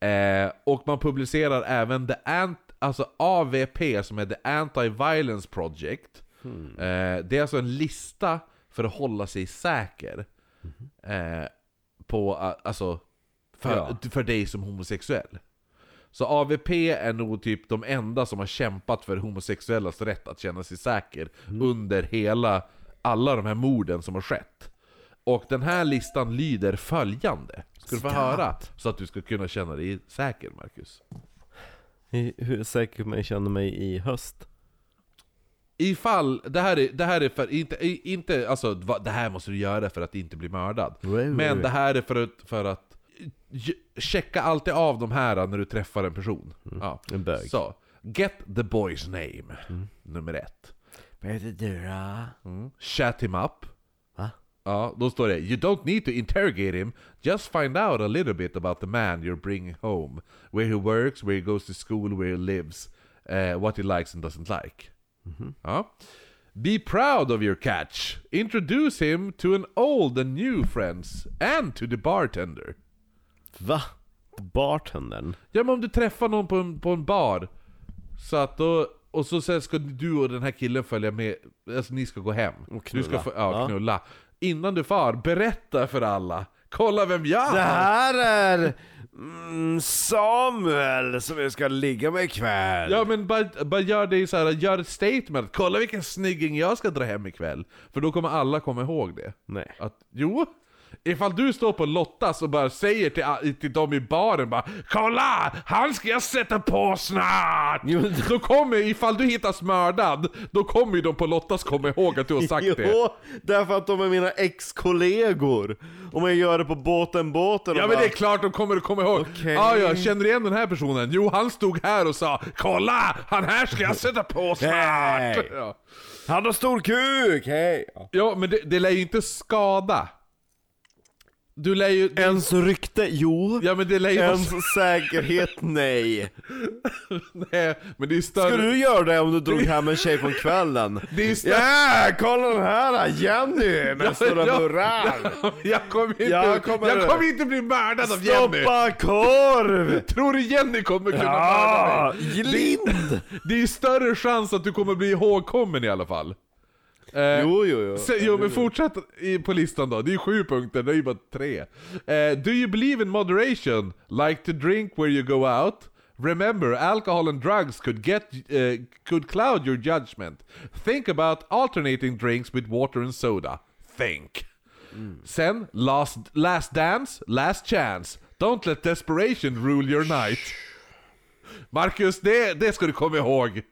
Eh, och man publicerar även the ant, alltså AVP som är The Anti-Violence Project. Eh, det är alltså en lista för att hålla sig säker. Eh, på, alltså, för, Ja. för dig som homosexuell. Så AVP är nog typ de enda som har kämpat för homosexuellas rätt att känna sig säker under hela, alla de här morden som har skett. Och den här listan lyder följande. Ska du få höra? Så att du ska kunna känna dig säker, Marcus. Hur säker man känner mig i höst? Ifall, det här är, det här är för, inte, inte, alltså det här måste du göra för att inte bli mördad. Men det här är för att, för att checka alltid av de här när du träffar en person. Ja. En bög. Så, get the boy's name, nummer ett. Vad heter du då? Mm. Chat him up. Va? Ja, då står det You don't need to interrogate him, just find out a little bit about the man you're bringing home. Where he works, where he goes to school, where he lives, eh, what he likes and doesn't like. Ja. Be proud of your catch. Introduce him to an old and new friends, and to the bartender. Va? Bartendern? Ja men om du träffar någon på en, på en bar, så att då, och så sen ska du och den här killen följa med, alltså ni ska gå hem. Och Du ska knulla. få, ja, Ja. knulla. Innan du far, berätta för alla. Kolla vem jag Det är! här är mm, Samuel som jag ska ligga med ikväll. Ja men bara, bara gör det så här, gör ett statement. Kolla vilken snygging jag ska dra hem ikväll. För då kommer alla komma ihåg det. Nej. Att, jo, Ifall du står på Lottas och bara säger till, till dem i baren bara Kolla! Han ska jag sätta på snart! Jo, Då kommer, ifall du hittas mördad, då kommer ju de på Lottas komma ihåg att du har sagt det. Jo, därför att de är mina ex-kollegor. Om jag gör det på båten, båten Ja men bara, det är klart de kommer att komma ihåg. Okej. Ja, ja, känner du igen den här personen? Jo, han stod här och sa Kolla! Han här ska jag sätta på snart! Nej. Ja. Han har stor kuk, hej! Ja, men det, det lär ju inte skada. Du lär ju... Ens rykte, jo. Ja men det lär ju Ens säkerhet, nej. [LAUGHS] Nej, men det är större... Skulle du göra det om du drog hem en tjej från kvällen? [LAUGHS] Det är större... Ja, kolla den här Jenny med stora Ja, burrar! [LAUGHS] Jag kommer inte, Jag jag kommer- inte bli mördad av Jenny! Stoppa korv! Tror du Jenny kommer kunna Ja, mörda mig? Lind! Det är större chans att du kommer bli ihågkommen i alla fall. Eh, Jo, jo, jo. Så, jo men fortsätt i, på listan då, det är sju punkter, det är ju bara tre. Eh, do you believe in moderation? Like to drink where you go out? Remember, alcohol and drugs could get eh, could cloud your judgment. Think about alternating drinks with water and soda. Think. Sen, last, last dance, last chance. Don't let desperation rule your night. Marcus, det, det ska du komma ihåg.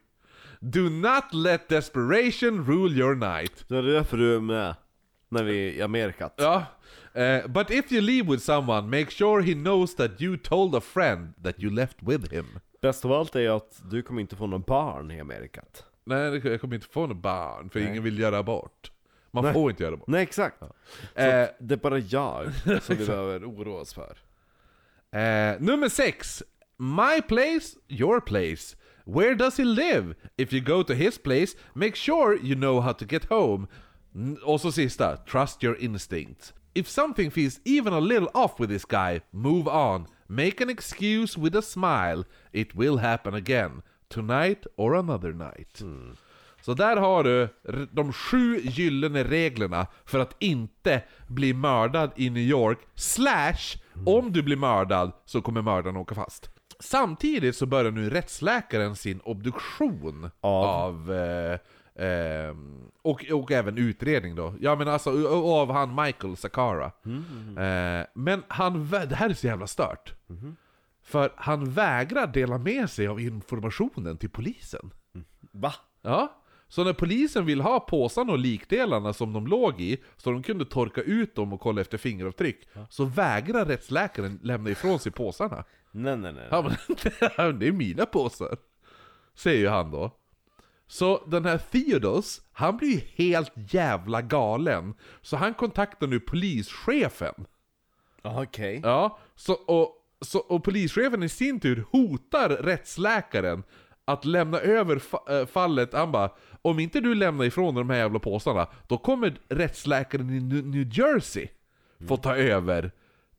Do not let desperation rule your night. Det är därför du är med. När vi är i Amerikat. Ja. Eh, but if you leave with someone, make sure he knows that you told a friend that you left with him. Bäst av allt är att du kommer inte få några barn i Amerikat. Nej, jag kommer inte få något barn, för ingen vill göra abort. Man Nej. får inte göra abort. Nej, exakt. Så Eh, att det är bara jag [LAUGHS] som vi behöver oroa oss för. Eh, nummer sex. My place, your place. Where does he live? If you go to his place, make sure you know how to get home. Och så sista, trust your instincts. If something feels even a little off with this guy, move on. Make an excuse with a smile. It will happen again. Tonight or another night. Så där har du de sju gyllene reglerna för att inte bli mördad i New York, slash, om du blir mördad så kommer mördaren åka fast. Samtidigt så börjar nu rättsläkaren sin obduktion Av? av eh, eh, och, och även utredning då. Ja men alltså, av han Michael Sakara. Eh, men han, det här är så jävla stört. För han vägrar dela med sig av informationen till polisen. Va? Ja, så när polisen vill ha påsarna och likdelarna som de låg i, så de kunde torka ut dem och kolla efter fingeravtryck, så vägrar rättsläkaren lämna ifrån sig påsarna. Nej, nej, nej. Ja, men [LAUGHS] det är mina påsar, säger ju han då. Så den här Theodos, han blir ju helt jävla galen, så han kontaktar nu polischefen. Okej. Ja, så, och, så, och polischefen i sin tur hotar rättsläkaren att lämna över fa- äh, fallet. Han bara, om inte du lämnar ifrån de här jävla påsarna, då kommer rättsläkaren i New Jersey få ta över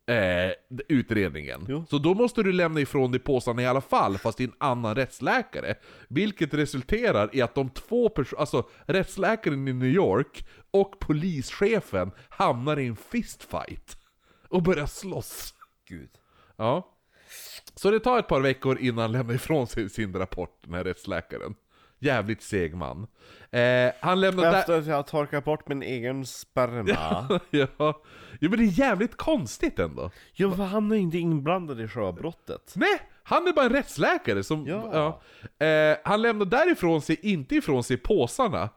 eh, utredningen. Jo. Så då måste du lämna ifrån dig påsarna i alla fall, fast är en annan rättsläkare. Vilket resulterar i att de två personerna, alltså rättsläkaren i New York och polischefen hamnar i en fistfight. Och börjar slåss. Gud. Ja. Så det tar ett par veckor innan han lämnar ifrån sig sin rapport, den här rättsläkaren. Jävligt seg man. Eh, han lämnar. Efter att jag har torkat bort min egen sperma. [LAUGHS] ja. Jo men det är jävligt konstigt ändå. Jo, för han är inte inblandad i själva brottet. Nej, han är bara en rättsläkare som... Ja. ja. Eh, han lämnar därifrån sig, inte ifrån sig påsarna,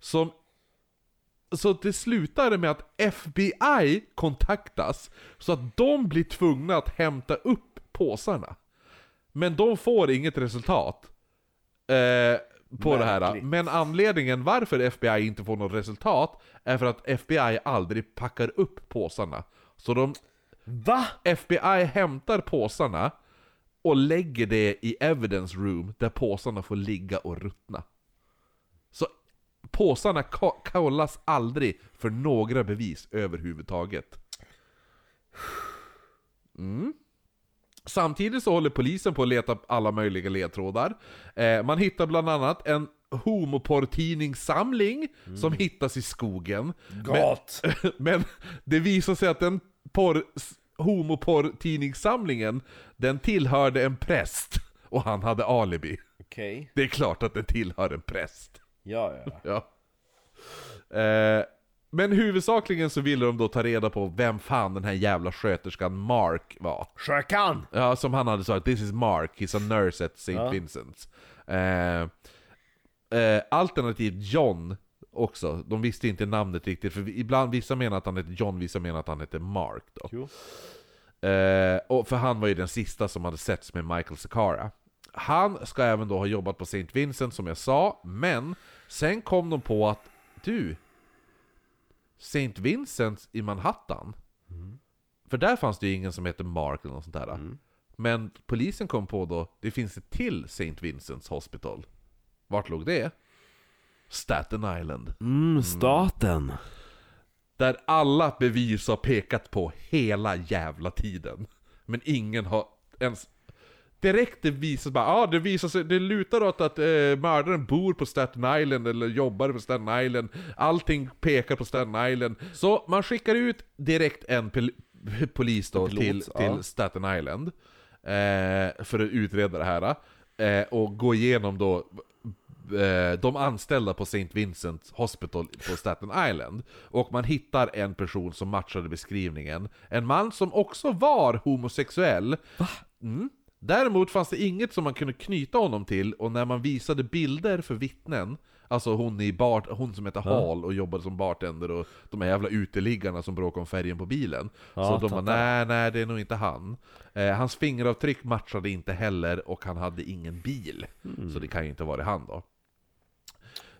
som... Så det slutar med att FBI kontaktas, så att de blir tvungna att hämta upp påsarna. Men de får inget resultat. Eh, på det här. Märkligt. Men anledningen varför FBI inte får något resultat, är för att FBI aldrig packar upp påsarna. Så de Va? FBI hämtar påsarna och lägger det i evidence room där påsarna får ligga och ruttna. Så påsarna ko- kollas aldrig för några bevis överhuvudtaget. Mm. Samtidigt så håller polisen på att leta alla möjliga ledtrådar. Eh, man hittar bland annat en homoporrtidningssamling som hittas i skogen. Gott! Men, [LAUGHS] men det visar sig att den porr, homoporrtidningssamlingen, den tillhörde en präst. Och han hade alibi. Okej. Det är klart att den tillhör en präst. Ja, ja. Ja. Eh, Men huvudsakligen så ville de då ta reda på vem fan den här jävla sköterskan Mark var. Sjökan! Ja, som han hade sagt, 'This is Mark, he's a nurse at St. Ja. Vincent's' eh, eh, Alternativt John också, de visste inte namnet riktigt, för ibland vissa menar att han heter John, vissa menar att han heter Mark då. Eh, och för han var ju den sista som hade setts med Michael Sakara. Han ska även då ha jobbat på St. Vincent som jag sa, men sen kom de på att du, St. Vincent i Manhattan, för där fanns det ju ingen som heter Mark eller något sånt där. Men polisen kom på då, det finns ett till St. Vincents Hospital. Vart låg det? Staten Island. Mm, staten. Där alla bevis har pekat på hela jävla tiden. Men ingen har ens... Direkt det visas bara, ja ah, det visar sig, det lutar åt att eh, mördaren bor på Staten Island eller jobbar på Staten Island. Allting pekar på Staten Island. Så man skickar ut direkt en pol polis då Pilot, till, ja. till Staten Island. Eh, för att utreda det här. Eh, och gå igenom då eh, de anställda på St. Vincent Hospital på Staten Island. Och man hittar en person som matchade beskrivningen. En man som också var homosexuell. Mm. Däremot fanns det inget som man kunde knyta honom till, och när man visade bilder för vittnen, alltså hon, i bar, hon som heter Hall och jobbade som bartender och de här jävla uteliggarna som bråkade om färgen på bilen. Ja, så de bara nej, nej det är nog inte han. Eh, hans fingeravtryck matchade inte heller, och han hade ingen bil. Så det kan ju inte vara han då.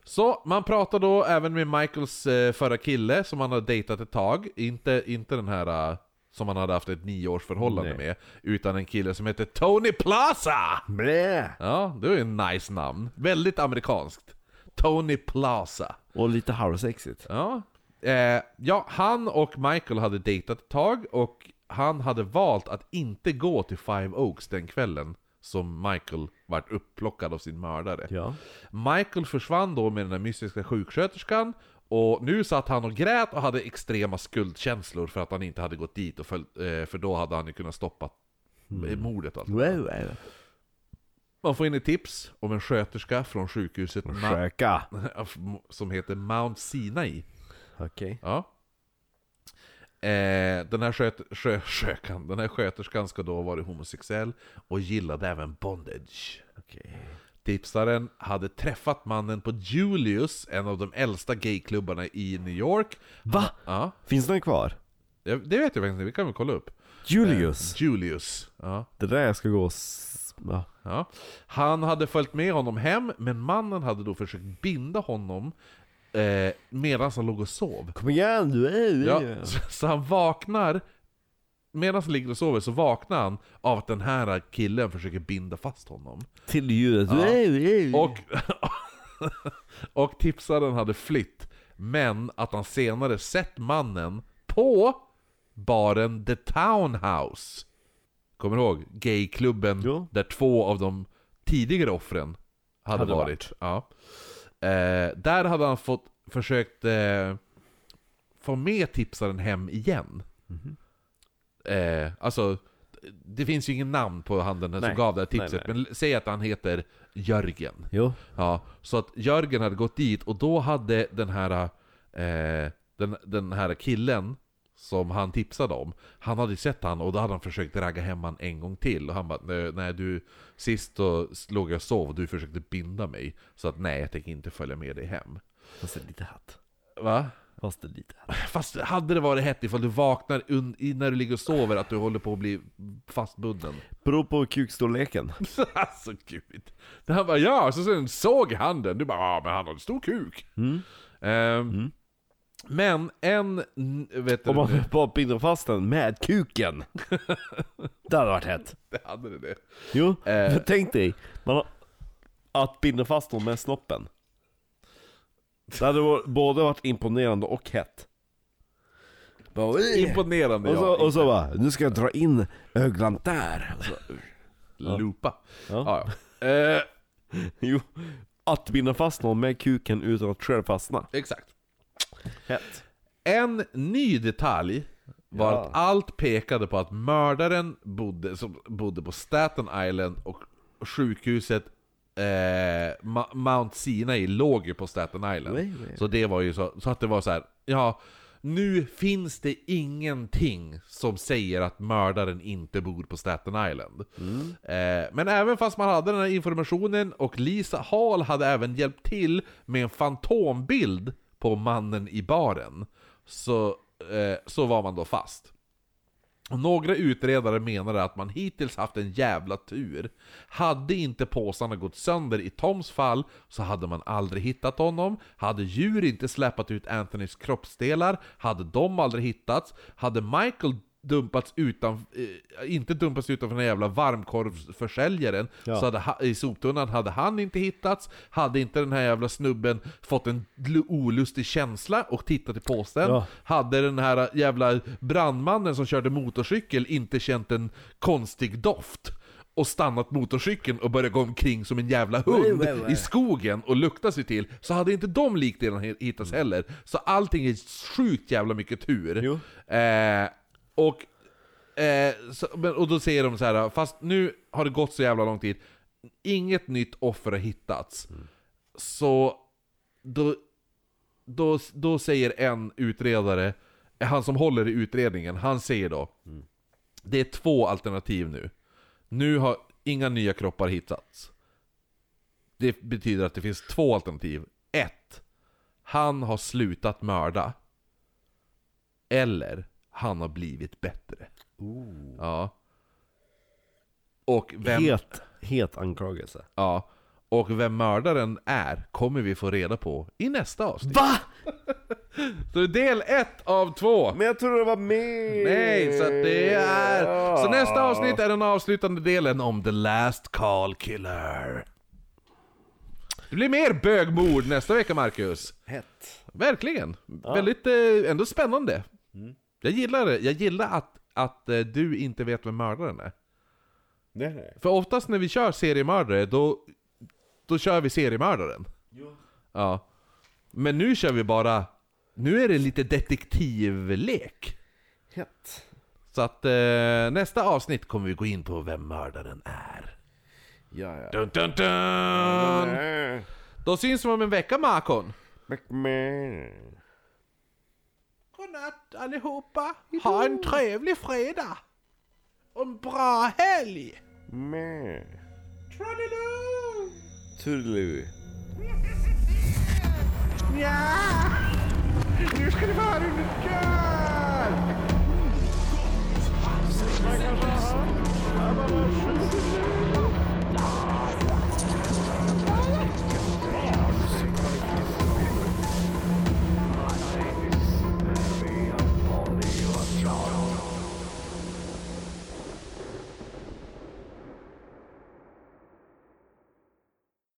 Så man pratar då även med Michaels eh, förra kille som han hade dejtat ett tag, inte, inte den här eh, som han hade haft ett nioårsförhållande Nej. med, utan en kille som heter Tony Plaza! Blä. Ja, det var ju en nice namn. Väldigt amerikanskt. Tony Plaza. Och lite halvsexigt. Ja. Eh, ja, han och Michael hade dejtat ett tag, och han hade valt att inte gå till Five Oaks den kvällen som Michael vart upplockad av sin mördare. Ja. Michael försvann då med den där mystiska sjuksköterskan och nu satt han och grät och hade extrema skuldkänslor för att han inte hade gått dit, och följt, eh, för då hade han ju kunnat stoppa eh, mordet och allt. Wow, wow. Man får in ett tips om en sköterska från sjukhuset Sjöka. [LAUGHS] som heter Mount Sinai. Okej. Ja. Eh, den, här sköt, sjö, skökan, den här sköterskan ska då ha varit homosexuell och gillade även bondage. Okej. Tipsaren hade träffat mannen på Julius, en av de äldsta gayklubbarna i New York. Va? Ja, Finns den kvar? det vet jag faktiskt inte, vi kan väl kolla upp. Julius? Eh, Julius. Ja. Det där jag ska gå och... Ja. Ja. Han hade följt med honom hem, men mannen hade då försökt binda honom eh, medan han låg och sov. Kom igen du! Äh, Ja, så, [LAUGHS] så han vaknar, medan han ligger och sover så vaknar han av att den här killen försöker binda fast honom. Till ljudet. Ja. Och, [LAUGHS] och tipsaren hade flytt, men att han senare sett mannen på baren The Townhouse. Kommer du ihåg? Gayklubben Jo. där två av de tidigare offren hade, Hade varit. Ja. Eh, där hade han fått försökt eh, få med tipsaren hem igen. Mhm. Eh, alltså, det finns ju ingen namn på han den som Nej. gav det här tipset, nej. men säg att han heter Jörgen. Jo. Ja, så att Jörgen hade gått dit och då hade den här, eh, den, den här killen som han tipsade om, han hade sett han och då hade han försökt ragga hem han en gång till. Och han bara "Nej, nej du, sist då låg jag och sov och du försökte binda mig. Så att nej, jag tänker inte följa med dig hem. Fast det är lite hett. Va? Fast det lite. Fast hade det varit hett ifall du vaknar när du ligger och sover att du håller på att bli fastbunden? Beror på kukstorleken. [LAUGHS] alltså gud. Det han bara ja, så sen såg han den. Du bara ja men han har en stor kuk. Mm. Ehm, Men en, vet Om man [LAUGHS] bara binder fast den med kuken. [LAUGHS] det hade varit hett. det hade det det. Jo, Eh. tänk dig. Man har, att binda fast någon med snoppen. Det hade både varit imponerande och hett. Bara. Imponerande och, så, ja. och så bara, nu ska jag dra in öglan där. Och så, Loopa. Ja. Ja. Ja, Eh, [LAUGHS] jo, att binda fast någon med kuken utan att själv fastna. exakt. Hett. En ny detalj var Ja. att allt pekade på att mördaren bodde, som bodde på Staten Island och sjukhuset eh, Mount Sinai låg ju på Staten Island. Nej, nej. Så det var ju så, så att det var så här, ja, nu finns det ingenting som säger att mördaren inte bor på Staten Island. Eh, men även fast man hade den här informationen och Lisa Hall hade även hjälpt till med en fantombild på mannen i baren, så, eh, så var man då fast. Och några utredare menade att man hittills haft en jävla tur. Hade inte påsarna gått sönder i Toms fall så hade man aldrig hittat honom. Hade djur inte släpat ut Anthonys kroppsdelar hade de aldrig hittats. Hade Michael dumpats utan, eh, inte dumpats utanför den jävla varmkorvsförsäljaren Ja. så hade ha, i soptunnan hade han inte hittats. Hade inte den här jävla snubben fått en olustig känsla och tittat i påsen. Ja. Hade den här jävla brandmannen som körde motorcykel inte känt en konstig doft och stannat motorcykeln och börjat gå omkring som en jävla hund Nej, nej, nej. i skogen och lukta sig till, så hade inte de likdelarna hi- hittats heller. Så allting är sjukt jävla mycket tur. Eh, och, eh, så, men, och då säger de så här, fast nu har det gått så jävla lång tid, inget nytt offer har hittats. Så då, då, då säger en utredare, han som håller i utredningen, han säger då Det är två alternativ nu. Nu har inga nya kroppar hittats. Det betyder att det finns två alternativ. Ett, Han har slutat mörda. Eller, han har blivit bättre. Ja. Och vem... Het, het anklagelse. Ja. Och vem mördaren är kommer vi få reda på i nästa avsnitt. VA? [LAUGHS] Så del ett av två. Men jag tror det var mer! Nej, så det är... Så nästa avsnitt är den avslutande delen om The Last Call Killer. Det blir mer bögmord nästa vecka, Marcus. Hett. Verkligen. Väldigt, eh, ändå spännande. Jag gillar det. Jag gillar att, att eh, du inte vet vem mördaren är. Nej, nej. För oftast när vi kör seriemördare, då, då kör vi seriemördaren. Ja. Men nu kör vi bara... Nu är det lite detektivlek. Hett. Så att eh, nästa avsnitt kommer vi gå in på vem mördaren är. Ja, ja. Dun, dun, dun. Äh, Då syns vi om en vecka, Makon. Mäckmä natt allihopa. Ha en trevlig fredag. Och en bra helg. Med. Troliloo. Turliloo. [LAUGHS] Ja! Nu ska ni vara höra hur det!